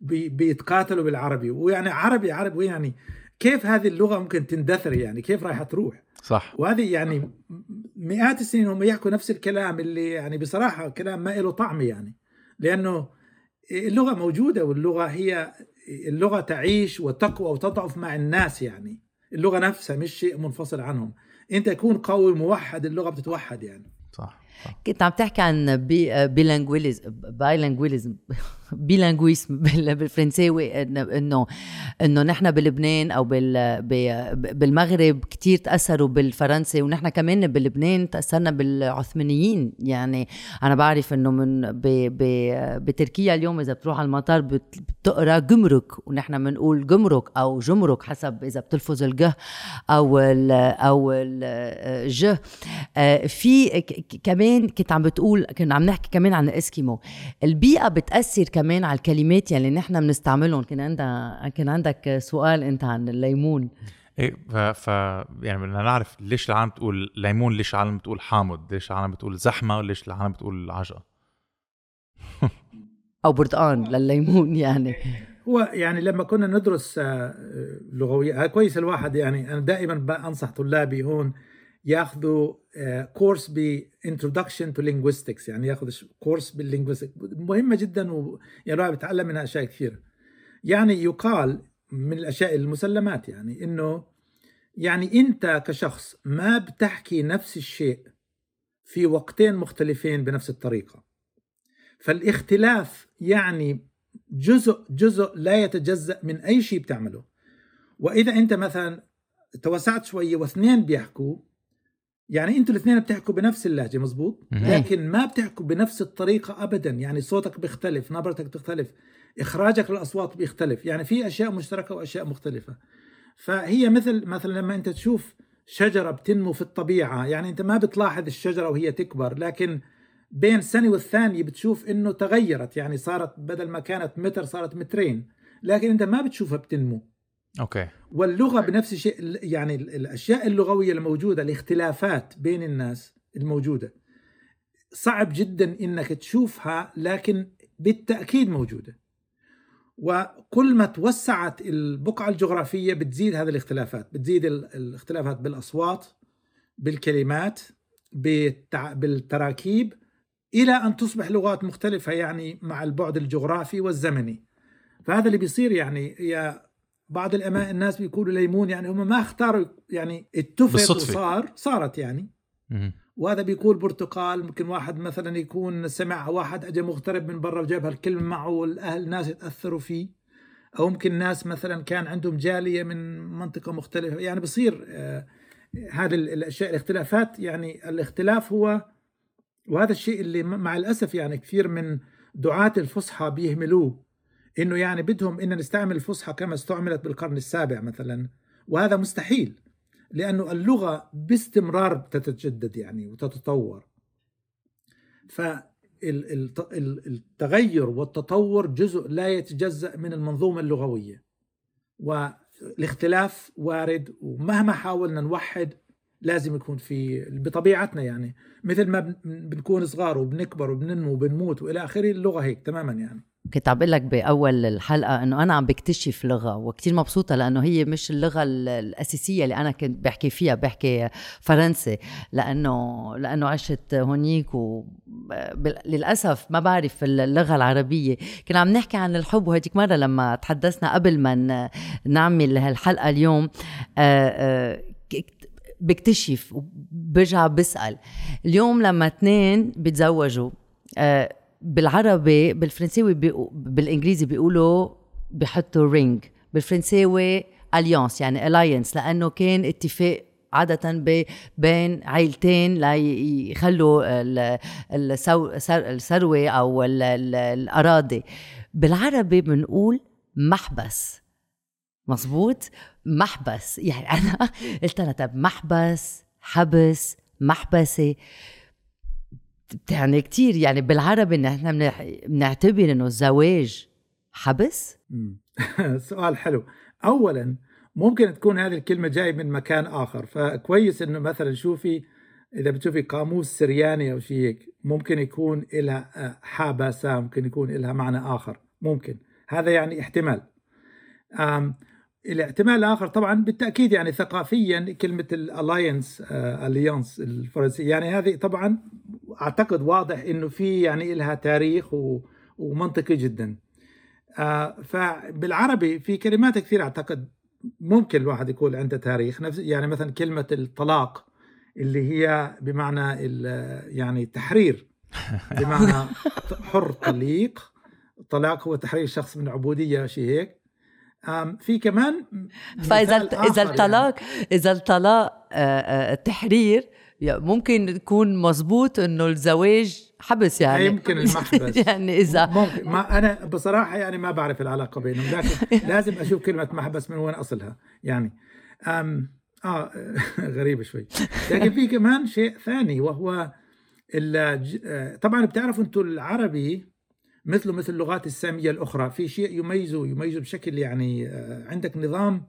بي بيتقاتلوا بالعربي. ويعني عربي عربي ويعني كيف هذه اللغة ممكن تندثر يعني؟ كيف رايحة تروح؟ صح. وهذه يعني مئات السنين هم يحكوا نفس الكلام اللي يعني بصراحة كلام ما له طعم يعني. لأنه اللغة موجودة واللغة هي اللغة تعيش وتقوى وتضعف مع الناس يعني. اللغة نفسها مش شيء منفصل عنهم. أنت تكون قوي موحد اللغة بتتوحد يعني. صح صح. كنت عم تحكي عن bi bilingualism bilingualism bilingualism بال- بالفرنساوي انه انه نحن بلبنان أو بال بالمغرب كتير تأثروا بالفرنسي ونحن كمان بلبنان تأثرنا بالعثمانيين. يعني أنا بعرف إنه من ب ب بتركيا اليوم إذا بتروح على المطار بت- بتقرأ جمرك ونحن بنقول جمرك أو جمرك حسب إذا بتلفظ الجه أو ال أو الج آه، في كمان كنت عم بتقول كنا عم نحكي كمان عن الإسكيمو. البيئة بتأثر كمان على الكلمات يلي نحن بنستعملهم. كان عندها كان عندك سؤال انت عن الليمون إيه ف, ف يعني بدنا نعرف ليش العالم بتقول ليمون ليش العالم بتقول حامض ليش العالم بتقول زحمة وليش العالم بتقول عجقة. أو برتقان للليمون يعني. هو يعني لما كنا ندرس آه، لغوية آه، كويس الواحد يعني. أنا دائما بنصح طلابي هون ياخذوا كورس ب introduction to linguistics يعني ياخذ كورس بال linguistics مهمة جدا و يعني الواحد بيتعلم منها أشياء كثيرة يعني يقال من الأشياء المسلمات يعني إنه يعني أنت كشخص ما بتحكي نفس الشيء في وقتين مختلفين بنفس الطريقة. فالاختلاف يعني جزء جزء لا يتجزأ من أي شيء بتعمله. وإذا أنت مثلا توسعت شوية واثنين بيحكوا يعني أنتوا الاثنين بتحكوا بنفس اللهجة مزبوط؟ مهم. لكن ما بتحكوا بنفس الطريقة أبدا يعني صوتك بيختلف نبرتك بتختلف إخراجك للأصوات بيختلف يعني في أشياء مشتركة وأشياء مختلفة. فهي مثل مثلا لما أنت تشوف شجرة بتنمو في الطبيعة يعني أنت ما بتلاحظ الشجرة وهي تكبر لكن بين سنة والثانية بتشوف إنه تغيرت يعني صارت بدل ما كانت متر صارت مترين لكن أنت ما بتشوفها بتنمو. أوكي واللغة بنفس الشيء يعني ال- الأشياء اللغوية الموجودة الاختلافات بين الناس الموجودة صعب جدا إنك تشوفها لكن بالتأكيد موجودة وكل ما توسعت البقعة الجغرافية بتزيد هذه الاختلافات بتزيد ال- الاختلافات بالأصوات بالكلمات. بالتراكيب إلى أن تصبح لغات مختلفة يعني مع البعد الجغرافي والزمني فهذا اللي بيصير يعني يا بعض الأما الناس بيقولوا ليمون يعني هم ما اختاروا يعني اتفق. وصار صارت يعني. وهذا بيقول برتقال ممكن واحد مثلا يكون سمع واحد اجى مغترب من برا وجاب هالكلمة معه والأهل الناس يتأثروا فيه أو ممكن ناس مثلا كان عندهم جالية من منطقة مختلفة يعني بصير آه هذه الأشياء الاختلافات يعني الاختلاف هو وهذا الشيء اللي مع الأسف يعني كثير من دعاة الفصحى بيهملوه إنه يعني بدهم إن نستعمل الفصحى كما استعملت بالقرن السابع مثلا. وهذا مستحيل لأنه اللغة باستمرار تتجدد يعني وتتطور. فالتغير والتطور جزء لا يتجزأ من المنظومة اللغوية. والاختلاف وارد ومهما حاولنا نوحد لازم يكون في بطبيعتنا يعني. مثل ما بنكون صغار وبنكبر وبننمو وبنموت وإلى آخره اللغة هيك تماما يعني. كنت عم لك بأول الحلقة إنه أنا عم بكتشف لغة وكتير مبسوطة لأنه هي مش اللغة الأساسية اللي أنا كنت بحكي فيها بحكي فرنسي لأنه لأنه عشت هونيك وللاسف ما بعرف اللغة العربية. كنا عم نحكي عن الحب وهديك مرة لما تحدثنا قبل ما نعمل هالحلقة اليوم بكتشف وبرجع بسأل. اليوم لما اثنين بيتزوجوا بالعربي بالفرنساوي بالإنجليزي بيقولوا بحطوا رينج بالفرنساوي اليانس يعني الاينس لأنه كان اتفاق عادة بين عائلتين ليخلوا الثروة أو الأراضي. بالعربي بنقول محبس. مزبوط محبس. يعني أنا قلت أنا طب محبس حبس محبسة. يعني كتير يعني بالعربي إن إحنا بنعتبر إنه الزواج حبس. سؤال حلو. اولا ممكن تكون هذه الكلمة جاي من مكان آخر فكويس إنه مثلا شوفي إذا بتشوفي قاموس سرياني أو شيء هيك ممكن يكون لها آه، حابسة ممكن يكون لها معنى آخر. ممكن. هذا يعني احتمال. الاحتمال الآخر طبعا بالتأكيد يعني ثقافيا كلمة الالاينس اليانس الفرنسية يعني هذه طبعا أعتقد واضح إنه في يعني لها تاريخ ومنطقي جدا. آه، فبالعربي في كلمات كثير أعتقد ممكن الواحد يقول عندها تاريخ. نفس يعني مثلا كلمة الطلاق اللي هي بمعنى يعني التحرير بمعنى حر طليق. الطلاق هو تحرير شخص من عبودية شيء هيك. في كمان فإذا إذا الطلاق يعني. إذا الطلاق التحرير ممكن يكون مزبوط إنه الزواج حبس يعني. يمكن المحبس. يعني اذا ممكن. ما أنا بصراحة يعني ما بعرف العلاقة بينهم لكن لازم أشوف كلمة محبس من وين أصلها يعني. أم آه غريبه شوي. لكن في كمان شيء ثاني وهو طبعا بتعرفوا أنتم العربي مثله مثل اللغات السامية الأخرى. في شيء يميزه يميزه بشكل يعني آه، عندك نظام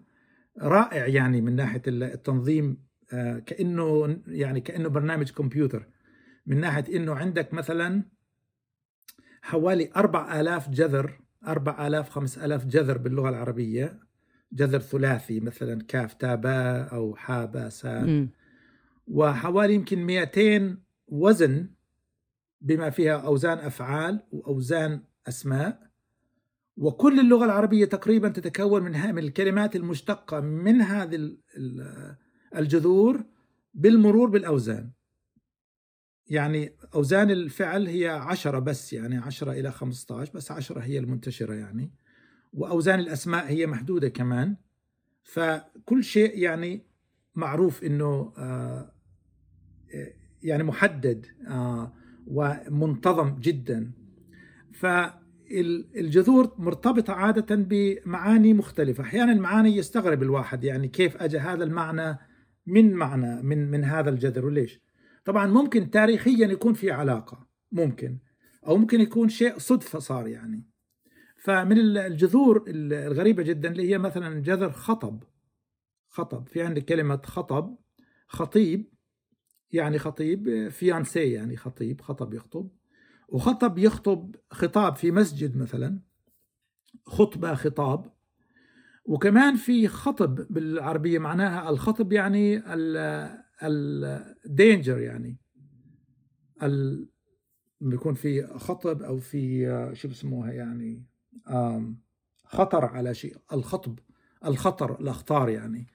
رائع يعني من ناحية التنظيم آه، كأنه يعني كأنه برنامج كمبيوتر. من ناحية إنه عندك مثلا حوالي 4000 جذر 4000 5000 جذر باللغة العربية. جذر ثلاثي مثلا كاف تاء أو حاء باء سا وحوالي يمكن 200 وزن بما فيها أوزان أفعال وأوزان أسماء. وكل اللغة العربية تقريبا تتكون من الكلمات المشتقة من هذه الجذور بالمرور بالأوزان. يعني أوزان الفعل هي عشرة بس يعني عشرة إلى خمسة عشر بس عشرة هي المنتشرة يعني. وأوزان الأسماء هي محدودة كمان. فكل شيء يعني معروف أنه آه يعني محدد آه ومنتظم جدا. فالجذور مرتبطة عادة بمعاني مختلفة. أحيانا المعاني يستغرب الواحد يعني كيف أجى هذا المعنى من معنى من من هذا الجذر وليش؟ طبعا ممكن تاريخيا يكون في علاقة ممكن أو ممكن يكون شيء صدفة صار يعني. فمن الجذور الغريبة جدا اللي هي مثلا جذر خطب. خطب في عندك كلمة خطب خطيب يعني خطيب فيانسي يعني خطيب خطب يخطب. وخطب يخطب خطاب في مسجد مثلا خطبة خطاب. وكمان في خطب بالعربية معناها الخطب يعني الدينجر يعني. ال بيكون في خطب أو في شو بسموها يعني خطر على شيء الخطب الخطر الأخطار يعني.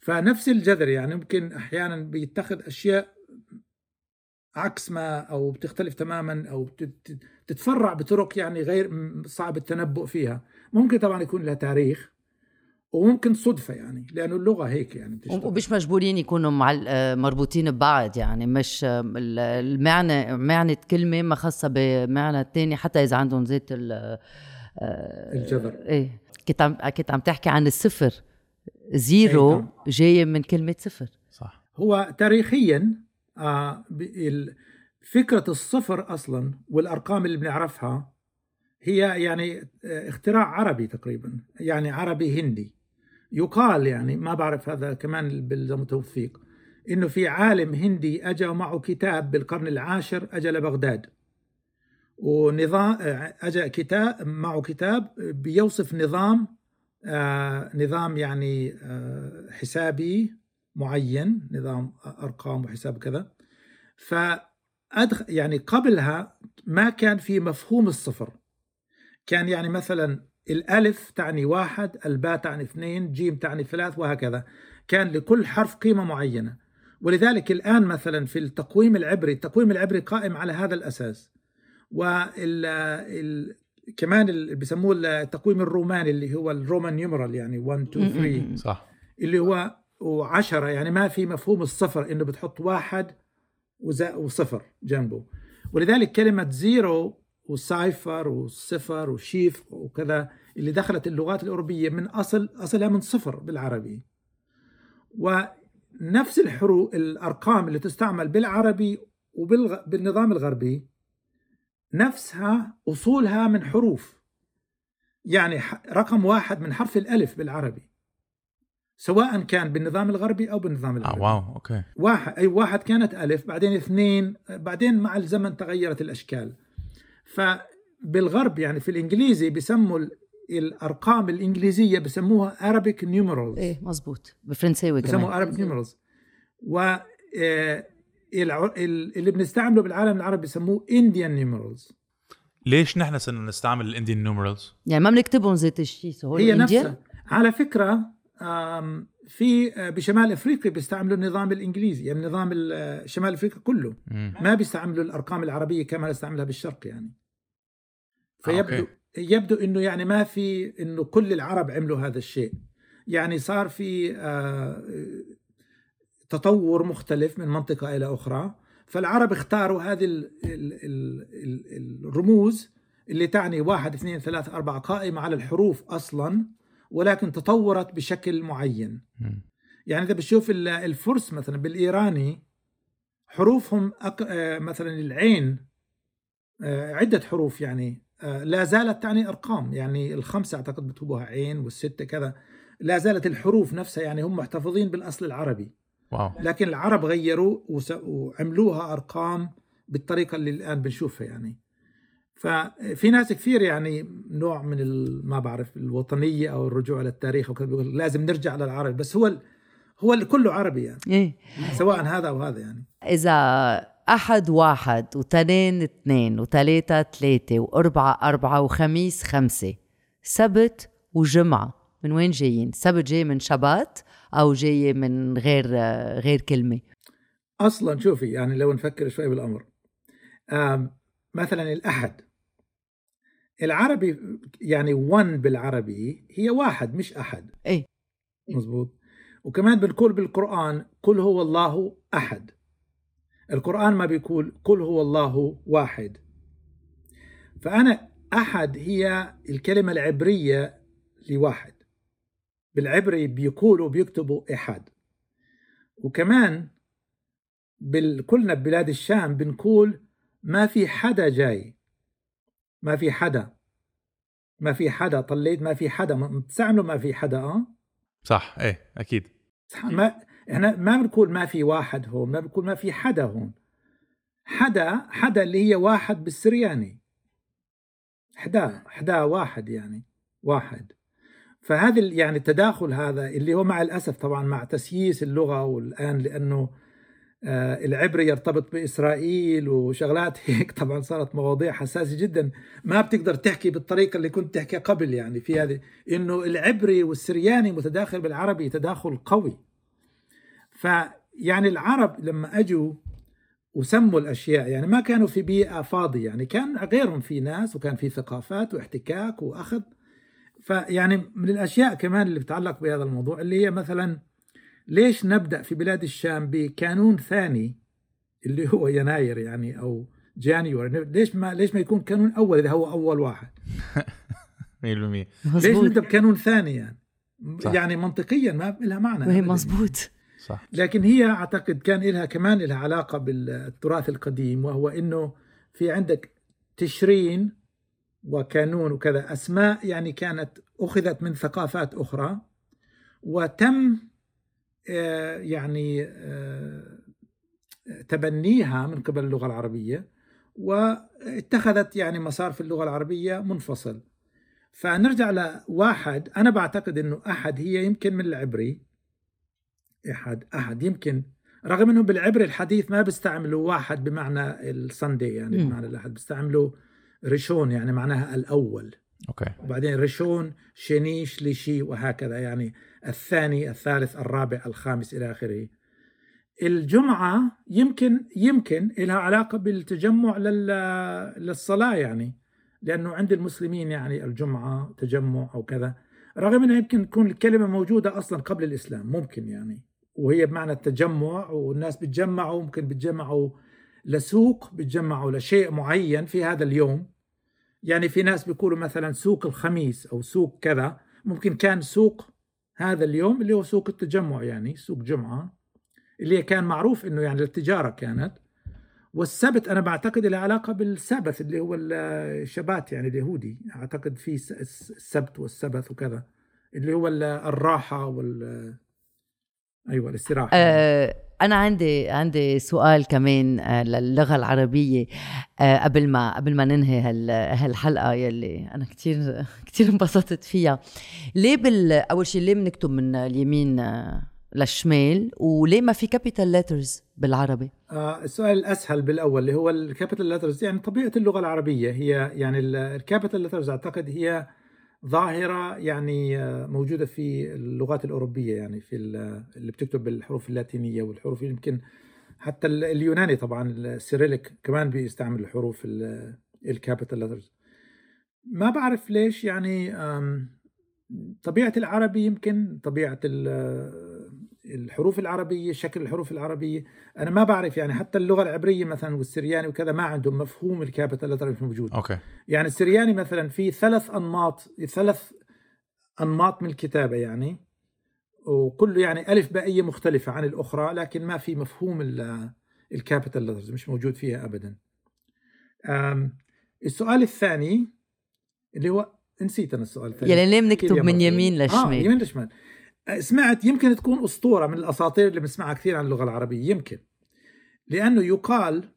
فنفس الجذر يعني ممكن أحيانا بيتخذ أشياء عكس ما أو بتختلف تماما أو بتت- تتفرع بطرق يعني غير صعب التنبؤ فيها ممكن طبعا يكون لها تاريخ وممكن صدفة يعني لأنه اللغة هيك يعني بتشتغل. ومش مجبورين يكونوا مع آه، مربوطين ببعض يعني مش آه، ال- المعنى معنى كلمة ما خاصة بمعنى التاني حتى إذا عندهم زيت ال آه، الجذر. إيه كنت عم كنت عم تحكي عن الصفر زيرو. جاية من كلمة صفر صح هو تاريخيا فكرة الصفر أصلا والأرقام اللي بنعرفها هي يعني آه، اختراع عربي تقريبا يعني عربي هندي. يقال يعني ما بعرف هذا كمان بالمتوثيق إنه في عالم هندي اجى معه كتاب بالقرن العاشر اجى لبغداد. ونظام آه، اجى كتاب معه كتاب بيوصف نظام آه، نظام يعني آه، حسابي معين نظام أرقام وحساب كذا فأدخل يعني قبلها ما كان في مفهوم الصفر. كان يعني مثلا الألف تعني واحد الباء تعني اثنين جيم تعني ثلاث وهكذا. كان لكل حرف قيمة معينة. ولذلك الآن مثلا في التقويم العبري التقويم العبري قائم على هذا الأساس. وال ال كمان اللي بيسموه التقويم الروماني اللي هو ال Roman numeral يعني 1 2 3 صح. اللي هو وعشرة يعني ما في مفهوم الصفر إنه بتحط واحد وصفر جنبه. ولذلك كلمة zero و cipher وصفر و fr:chiffre وكذا اللي دخلت اللغات الأوروبية من أصل أصلها من صفر بالعربي. ونفس الحروف الأرقام اللي تستعمل بالعربي وبالنظام الغربي نفسها أصولها من حروف. يعني رقم واحد من حرف الألف بالعربي. سواء كان بالنظام الغربي أو بالنظام آه العربي. واو أوكي. واحد أي واحد كانت ألف بعدين اثنين بعدين مع الزمن تغيرت الأشكال. فبالغرب يعني في الإنجليزي بسموا ال- الأرقام الإنجليزية بسموها Arabic numerals. إيه مزبوط بالفرنساوي كمان. Arabic numerals. و آه، اللي بنستعمله بالعالم العربي بسموه Indian numerals. ليش نحن صرنا نستعمل ال Indian numerals؟ يعني ما بنكتبهم ذات الشيء هي؟ نفسها. على فكرة آم، في آه، بشمال أفريقيا بيستعملوا النظام الإنجليزي يعني نظام آه، شمال أفريقيا كله. ما بيستعملوا الأرقام العربية كما نستعملها بالشرق يعني. فيبدو أوكي. يبدو إنه يعني ما في إنه كل العرب عملوا هذا الشيء. يعني صار في آه، تطور مختلف من منطقة إلى أخرى. فالعرب اختاروا هذه ال ال ال ال الرموز اللي تعني واحد اثنين ثلاثة أربعة قائمة على الحروف أصلا. ولكن تطورت بشكل معين. يعني إذا بتشوف ال- الفرس مثلا بالإيراني حروفهم أق... آه، مثلا العين آه، عدة حروف يعني آه، لا زالت تعني أرقام. يعني الخمسة أعتقد بكتبوها عين والستة كذا. لا زالت الحروف نفسها يعني هم محتفظين بالأصل العربي. واو. لكن العرب غيروا وعملوها أرقام بالطريقة اللي الآن بنشوفها يعني. ففي ناس كثير يعني نوع من ما بعرف الوطنية أو الرجوع للتاريخ وكذا بيقول لازم نرجع للعربي. بس هو هو كله عربي يعني. إيه. سواء هذا أو هذا يعني. إذا أحد واحد وتنين اثنين وتلاتة ثلاثة وأربعة أربعة وخميس خمسة. سبت وجمعة. من وين جايين؟ سبت جاي من شبات أو جاي من غير غير كلمة؟ أصلا شوفي يعني لو نفكر شوي بالأمر آم، مثلا الأحد. العربي يعني ون بالعربي هي واحد مش أحد. إيه مزبوط وكمان بنقول بالقرآن قل هو الله أحد. القرآن ما بيقول قل هو الله واحد. فأنا أحد هي الكلمة العبرية لواحد. بالعبري بيقولوا بيكتبوا إحد. وكمان بال... كلنا ببلاد الشام بنقول ما في حدا جاي. ما في حدا. ما في حدا. طليت ما في حدا. بتستعملوا ما في حدا آه؟ صح. إيه أكيد. ما إحنا ما بنقول ما في واحد هون. ما بنقول ما في حدا هون. حدا حدا اللي هي واحد بالسرياني. حدا حدا واحد يعني. واحد. فهذا يعني التداخل هذا اللي هو مع الأسف طبعا مع تسييس اللغة والآن لأنه العبري يرتبط بإسرائيل وشغلات هيك. طبعا صارت مواضيع حساسة جدا. ما بتقدر تحكي بالطريقة اللي كنت تحكي قبل يعني في هذه. إنه العبري والسرياني متداخل بالعربي تداخل قوي. فيعني العرب لما أجوا وسموا الأشياء يعني ما كانوا في بيئة فاضية يعني كان غيرهم في ناس وكان في ثقافات واحتكاك وأخذ. فيعني من الأشياء كمان اللي بتتعلق بهذا الموضوع اللي هي مثلا ليش نبدأ في بلاد الشام بقانون ثاني؟ اللي هو يناير يعني أو جانيوري ليش ما ليش ما يكون قانون أول إذا هو أول واحد؟ 100% ليش مزبوط نبدأ بقانون ثاني يعني؟ صح. يعني منطقيا ما لها معنى. وهي. مزبوط صح. لكن هي أعتقد كان لها كمان لها علاقة بالتراث القديم وهو إنه في عندك تشرين وكانون وكذا. أسماء يعني كانت أخذت من ثقافات أخرى وتم يعني آه، تبنيها من قبل اللغة العربية واتخذت يعني مسار في اللغة العربية منفصل. فنرجع لواحد أنا بعتقد إنه أحد هي يمكن من العبري. أحد أحد يمكن رغم إنه بالعبري الحديث ما بيستعملوا واحد بمعنى السندي يعني. بمعنى الأحد بيستعملوا ريشون يعني معناها الأول. أوكي. وبعدين ريشون شني شليشي وهكذا يعني. الثاني الثالث الرابع الخامس إلى آخره. الجمعة يمكن يمكن لها علاقة بالتجمع لل- للصلاة يعني لأنه عند المسلمين يعني الجمعة تجمع أو كذا. رغم انه يمكن تكون الكلمة موجودة أصلا قبل الإسلام ممكن يعني. وهي بمعنى التجمع والناس بتجمعوا ممكن بتجمعوا لسوق بتجمعوا لشيء معين في هذا اليوم. يعني في ناس بيقولوا مثلا سوق الخميس أو سوق كذا ممكن كان سوق هذا اليوم اللي هو سوق التجمع يعني سوق جمعة اللي كان معروف إنه يعني التجاره كانت. والسبت أنا بعتقد له علاقة بالسبت اللي هو الشبات يعني اليهودي. أعتقد في السبت والسبت وكذا. اللي هو ال- الراحة وال أيوه الاستراحة آه أنا عندي عندي سؤال كمان آه للغة العربية. آه قبل ما قبل ما ننهي هال هالحلقة يلي أنا كثير كثير انبسطت فيها. ليه بال أول شيء ليه بنكتب من اليمين آه للشمال؟ وليه ما في capital letters بالعربي؟ آه، السؤال الاسهل بالأول اللي هو ال capital letters يعني طبيعة اللغة العربية. هي يعني ال capital letters أعتقد هي ظاهرة يعني آه، موجودة في اللغات الأوروبية يعني في ال- اللي بتكتب بالحروف اللاتينية والحروف يمكن حتى ال- اليوناني طبعا ال Cyrillic كمان بيستعمل الحروف ال capital letters ما بعرف ليش يعني آم، طبيعة العربي يمكن طبيعة ال- الحروف العربية شكل الحروف العربية. أنا ما بعرف يعني حتى اللغة العبرية مثلا والسرياني وكذا ما عندهم مفهوم ال capital letter مش موجود. أوكي. يعني السرياني مثلا في ثلاث أنماط ثلاث أنماط من الكتابة يعني وكله يعني ألف بائيه مختلفة عن الأخرى لكن ما في مفهوم ال capital letters مش موجود فيها ابدا. أم، السؤال الثاني اللي هو نسيت أنا السؤال الثاني. يلي ليه بنكتب من. يمين آه لشمال؟ يمين لشمال. آه، سمعت يمكن تكون أسطورة من الأساطير اللي بنسمعها كثير عن اللغة العربية يمكن. لأنه يقال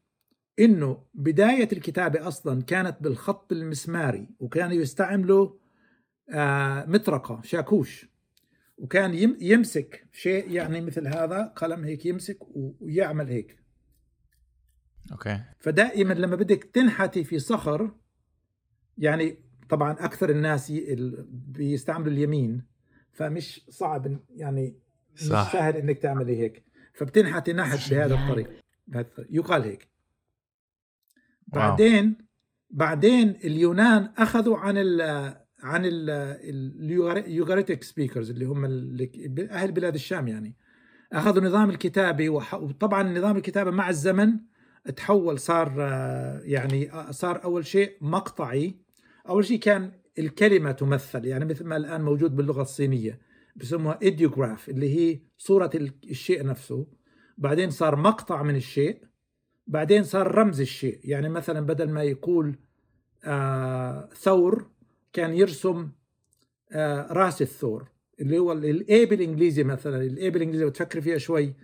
إنه بداية الكتابة أصلا كانت بالخط المسماري وكانوا يستعملوا آه، مطرقه شاكوش. وكان يم- يمسك شيء يعني مثل هذا قلم هيك يمسك ويعمل هيك. أوكي. فدائما لما بدك تنحتي في صخر يعني طبعا أكثر الناس بيستعملوا اليمين فمش صعب يعني مش صح. سهل إنك تعملي هيك فبتنحتي نحت بهذا. الطريق بهذا الطريق يقال هيك واو. بعدين بعدين اليونان أخذوا عن ال عن ال Ugaritic speakers اللي هم أهل بلاد الشام يعني أخذوا نظام الكتابة وح- وطبعا نظام الكتابة مع الزمن تحول صار آه، يعني آه، صار أول شيء مقطعي أول شيء كان الكلمة تمثل يعني مثل ما الآن موجود باللغة الصينية بسموها ايديوغراف اللي هي صورة ال- الشيء نفسه. بعدين صار مقطع من الشيء بعدين صار رمز الشيء. يعني مثلا بدل ما يقول آه ثور كان يرسم آه رأس الثور اللي هو ال A بالإنجليزي مثلا ال A بالإنجليزي لو تفكر فيها شوي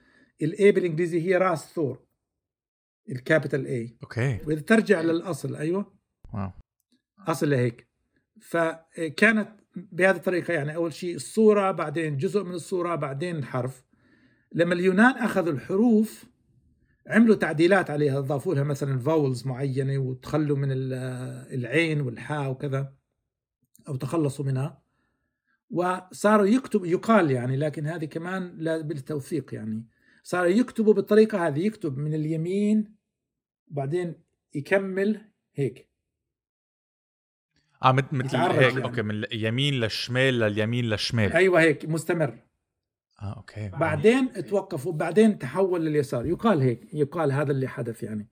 ال A بالإنجليزي هي رأس ثور ال capital A okay. وإذا ترجع للأصل أيوه. واو. أصل هيك. فكانت بهذه الطريقة يعني أول شيء الصورة بعدين جزء من الصورة بعدين الحرف لما اليونان أخذوا الحروف عملوا تعديلات عليها اضافوا لها مثلا vowels معينة وتخلوا من ال- العين والحاء وكذا أو تخلصوا منها. وصاروا يكتب يقال يعني لكن هذه كمان بالتوثيق يعني. صاروا يكتبوا بالطريقة هذه يكتب من اليمين وبعدين يكمل هيك. آه مت- مثل هيك يعني. okay من اليمين للشمال لليمين للشمال. أيوه هيك مستمر. آه okay. بعدين توقف وبعدين تحول لليسار. يقال هيك يقال هذا اللي حدث يعني.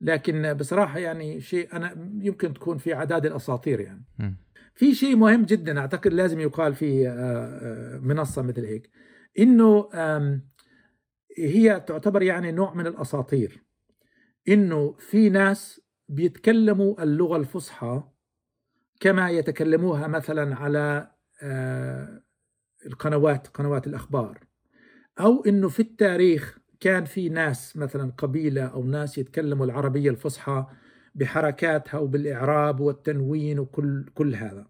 لكن بصراحة يعني شيء أنا يمكن تكون في عداد الأساطير يعني. مم. في شيء مهم جدا أعتقد لازم يقال في آه، آه، منصة مثل هيك. إنه آم، هي تعتبر يعني نوع من الأساطير. إنه في ناس بيتكلموا اللغة الفصحى كما يتكلموها مثلا على آه، القنوات قنوات الأخبار. أو إنه في التاريخ كان في ناس مثلا قبيلة أو ناس يتكلموا العربية الفصحى بحركاتها وبالإعراب والتنوين وكل كل هذا.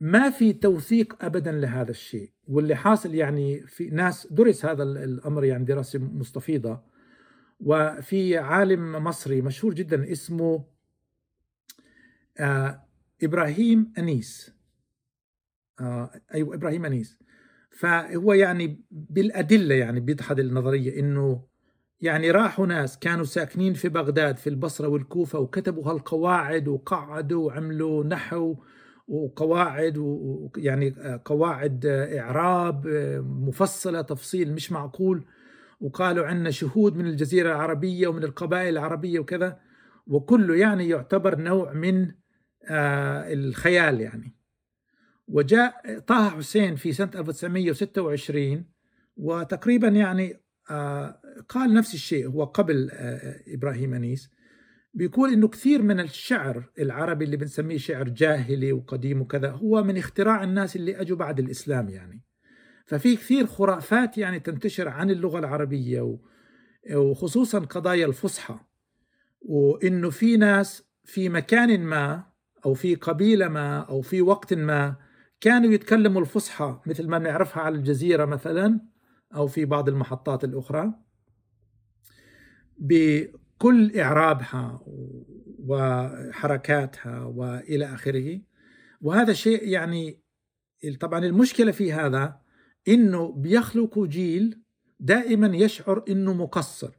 ما في توثيق أبدا لهذا الشيء. واللي حاصل يعني في ناس درس هذا ال- الأمر يعني دراسة مستفيضة. وفي عالم مصري مشهور جدا اسمه آه إبراهيم أنيس. آه أيوة إبراهيم أنيس. فهو يعني بالأدلة يعني بيدحض النظرية إنه يعني راحوا ناس كانوا ساكنين في بغداد في البصرة والكوفة وكتبوا هالقواعد وقعدوا وعملوا نحو وقواعد ويعني قواعد إعراب مفصلة تفصيل مش معقول. وقالوا عندنا شهود من الجزيرة العربية ومن القبائل العربية وكذا. وكله يعني يعتبر نوع من آه، الخيال يعني. وجاء طه حسين في سنة 1926 وتقريبا يعني آه، قال نفس الشيء هو قبل آه، إبراهيم أنيس. بيقول إنه كثير من الشعر العربي اللي بنسميه شعر جاهلي وقديم وكذا هو من اختراع الناس اللي أجوا بعد الإسلام يعني. ففي كثير خرافات يعني تنتشر عن اللغة العربية و- وخصوصا قضايا الفصحى. وإنه في ناس في مكان ما أو في قبيلة ما أو في وقت ما كانوا يتكلموا الفصحى مثل ما بنعرفها على الجزيرة مثلا أو في بعض المحطات الأخرى بكل إعرابها وحركاتها وإلى آخره. وهذا شيء يعني طبعا المشكلة في هذا إنه بيخلقوا جيل دائما يشعر إنه مقصر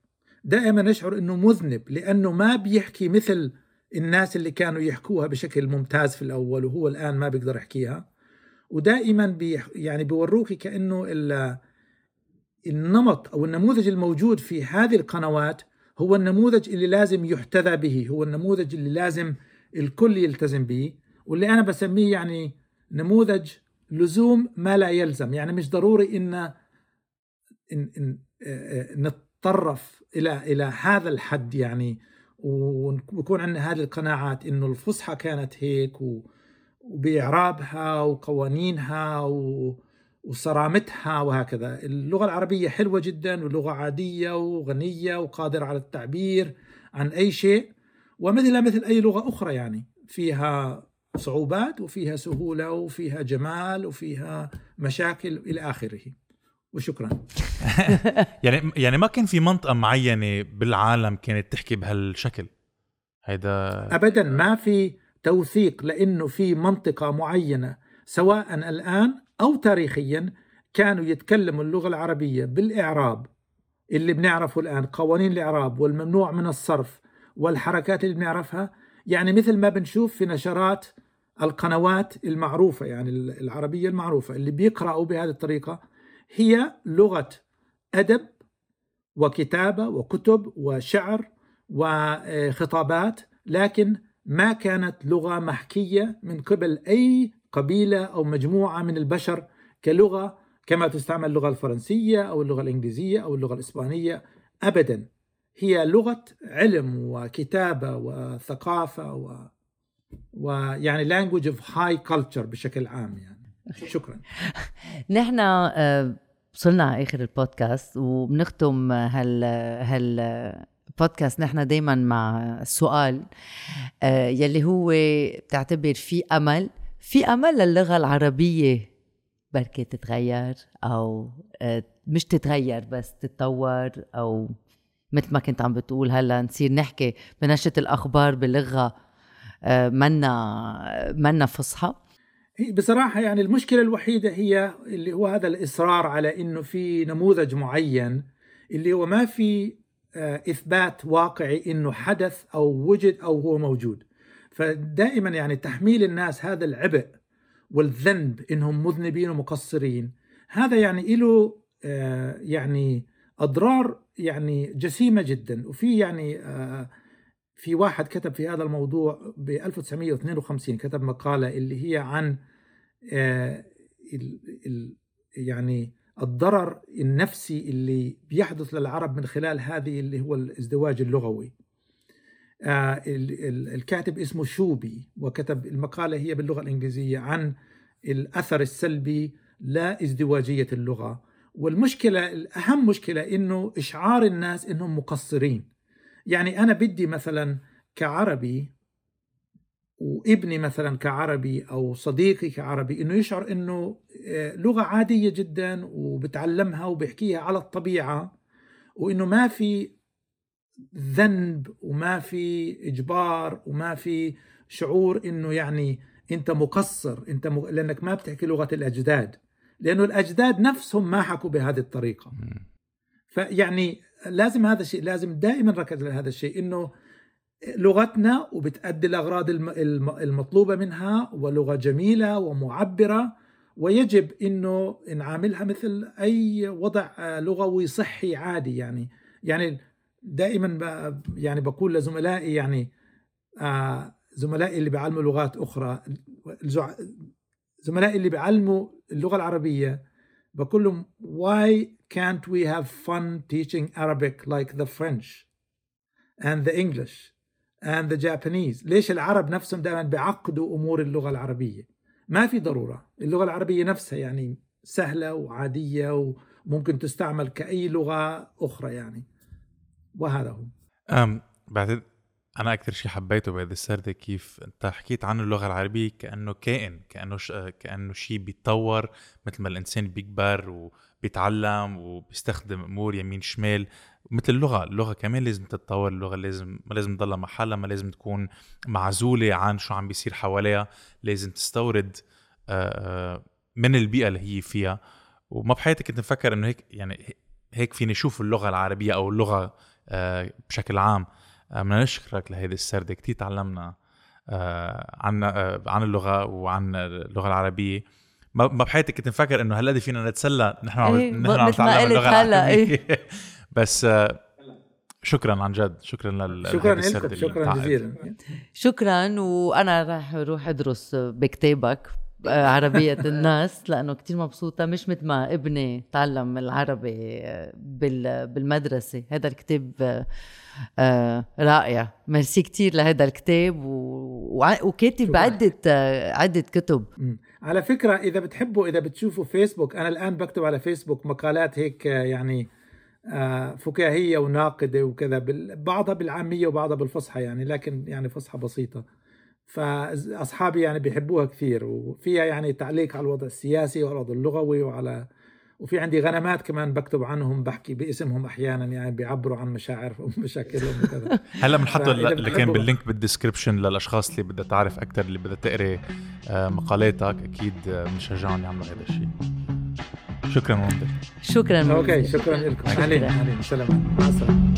دائما يشعر إنه مذنب لأنه ما بيحكي مثل الناس اللي كانوا يحكوها بشكل ممتاز في الأول وهو الآن ما بيقدر يحكيها. ودائما بيح يعني بيوروك كأنه ال- النمط أو النموذج الموجود في هذه القنوات هو النموذج اللي لازم يحتذى به هو النموذج اللي لازم الكل يلتزم به. واللي أنا بسميه يعني نموذج لزوم ما لا يلزم. يعني مش ضروري إن, إن, نتطرف إلى إلى هذا الحد يعني ويكون عندنا هذه القناعات إنه الفصحى كانت هيك و وبإعرابها وقوانينها و... وصرامتها وهكذا. اللغة العربية حلوة جدا ولغة عادية وغنية وقادرة على التعبير عن أي شيء ومثلها مثل أي لغة أخرى يعني. فيها صعوبات وفيها سهولة وفيها جمال وفيها مشاكل إلى آخره. وشكرا. يعني يعني ما كان في منطقة معينة بالعالم كانت تحكي بهالشكل؟ هيدا ابدا ما في توثيق لأنه في منطقة معينة سواء الآن أو تاريخيا كانوا يتكلموا اللغة العربية بالإعراب. اللي بنعرفه الآن قوانين الإعراب والممنوع من الصرف والحركات اللي بنعرفها. يعني مثل ما بنشوف في نشرات القنوات المعروفة يعني العربية المعروفة اللي بيقرأوا بهذه الطريقة هي لغة أدب وكتابة وكتب وشعر وخطابات لكن ما كانت لغة محكية من قبل أي قبيلة أو مجموعة من البشر كلغة كما تستعمل اللغة الفرنسية أو اللغة الإنجليزية أو اللغة الإسبانية ابدا. هي لغة علم وكتابة وثقافة و ويعني language of high culture بشكل عام يعني. شكرا. نحن آه، وصلنا على آخر البودكاست وبنختم هال هال بودكاست نحن دائما مع سؤال آه، يلي هو بتعتبر في أمل في أمل للغة العربية بركي تتغير أو آه، مش تتغير بس تتطور أو مثل ما كنت عم بتقول هلأ نصير نحكي بنشرة الأخبار بلغة آه، منا منا فصحى. هي بصراحة يعني المشكلة الوحيدة هي اللي هو هذا الإصرار على إنه في نموذج معين اللي هو ما في آه، إثبات واقعي إنه حدث أو وجد أو هو موجود. فدائما يعني تحميل الناس هذا العبء والذنب إنهم مذنبين ومقصرين هذا يعني له آه، يعني أضرار يعني جسيمة جدا. وفي يعني آه، في واحد كتب في هذا الموضوع ب 1952 كتب مقالة اللي هي عن ال يعني الضرر النفسي اللي بيحدث للعرب من خلال هذه اللي هو الازدواج اللغوي. آه الكاتب اسمه شوبي وكتب المقالة هي باللغة الإنجليزية عن الأثر السلبي لا ازدواجية اللغة. والمشكلة الأهم مشكلة إنه إشعار الناس إنهم مقصرين. يعني أنا بدي مثلا كعربي وابني مثلا كعربي أو صديقي كعربي إنه يشعر إنه آه، لغة عادية جدا وبتعلمها وبيحكيها على الطبيعة وإنه ما في ذنب وما في إجبار وما في شعور إنه يعني أنت مقصر أنت م... لأنك ما بتحكي لغة الأجداد لأنه الأجداد نفسهم ما حكوا بهذه الطريقة. فيعني لازم هذا الشيء لازم دائما نركز على هذا الشيء إنه لغتنا وبتأدي الأغراض المطلوبة منها ولغة جميلة ومعبرة ويجب إنه نعاملها مثل أي وضع لغوي صحي عادي يعني. يعني دائما يعني بقول لزملائي يعني آه، زملائي اللي بيعلموا لغات أخرى زملائي اللي بيعلموا اللغة العربية بقول لهم why can't we have fun teaching Arabic like the French and the English and the Japanese? ليش العرب نفسهم دائما بيعقدوا أمور اللغة العربية؟ ما في ضرورة. اللغة العربية نفسها يعني سهلة وعادية وممكن تستعمل كأي لغة أخرى يعني. وهذا هو. أم بعتقد أنا أكثر شيء حبيته بهذه السرده كيف أنت حكيت عن اللغة العربية كأنه كائن كأنه ش... كأنه شيء بيتطور مثل ما الإنسان بيكبر وبيتعلم وبيستخدم امور يمين شمال مثل اللغة اللغة كمان لازم تتطور اللغة لازم ما لازم تضلها محلها ما لازم تكون معزولة عن شو عم بيصير حواليها لازم تستورد من البيئة اللي هي فيها. وما بحياتي كنت مفكر إنه هيك يعني هيك فيني أشوف اللغة العربية أو اللغة بشكل عام. بدنا نشكرك لهيدي السردة كثير تعلمنا عن عن اللغة وعن اللغة العربية. ما بحياتي كنت مفكر إنه هالقد فينا نتسلى نحن عم إيه نحن عم نتعلم اللغة العربية. إيه. بس شكرا عن جد شكرا لل شكرا لكم شكرا جزيلا. شكرا وأنا راح أروح أدرس بكتابك آه، عربية الناس لأنه كتير مبسوطة مش مثل ما ابني تعلم العربي آه، بالمدرسة. هذا الكتاب آه، رائع. ميرسي كتير لهذا الكتاب وكاتب عدة عدة كتب. على فكرة إذا بتحبوا إذا بتشوفوا فيسبوك أنا الآن بكتب على فيسبوك مقالات هيك يعني فكاهية وناقدة وكذا بعضها بالعامية وبعضها بالفصحى يعني لكن يعني فصحى بسيطة. فأصحابي يعني بيحبوها كثير وفيها يعني تعليق على الوضع السياسي والوضع اللغوي وعلى وفي عندي غنمات كمان بكتب عنهم بحكي باسمهم أحيانا يعني بيعبروا عن مشاعر ومشاكلهم وكذا. هلأ بنحط اللي كان بال link بال description للأشخاص اللي بدها تعرف أكثر اللي بدها تقري آه، مقالاتك أكيد آه، بنشجعهم يعملوا هذا الشيء. شكرا مهندس شكرا مهندس okay شكرا لكم. اهلين اهلين سلام مع السلامة.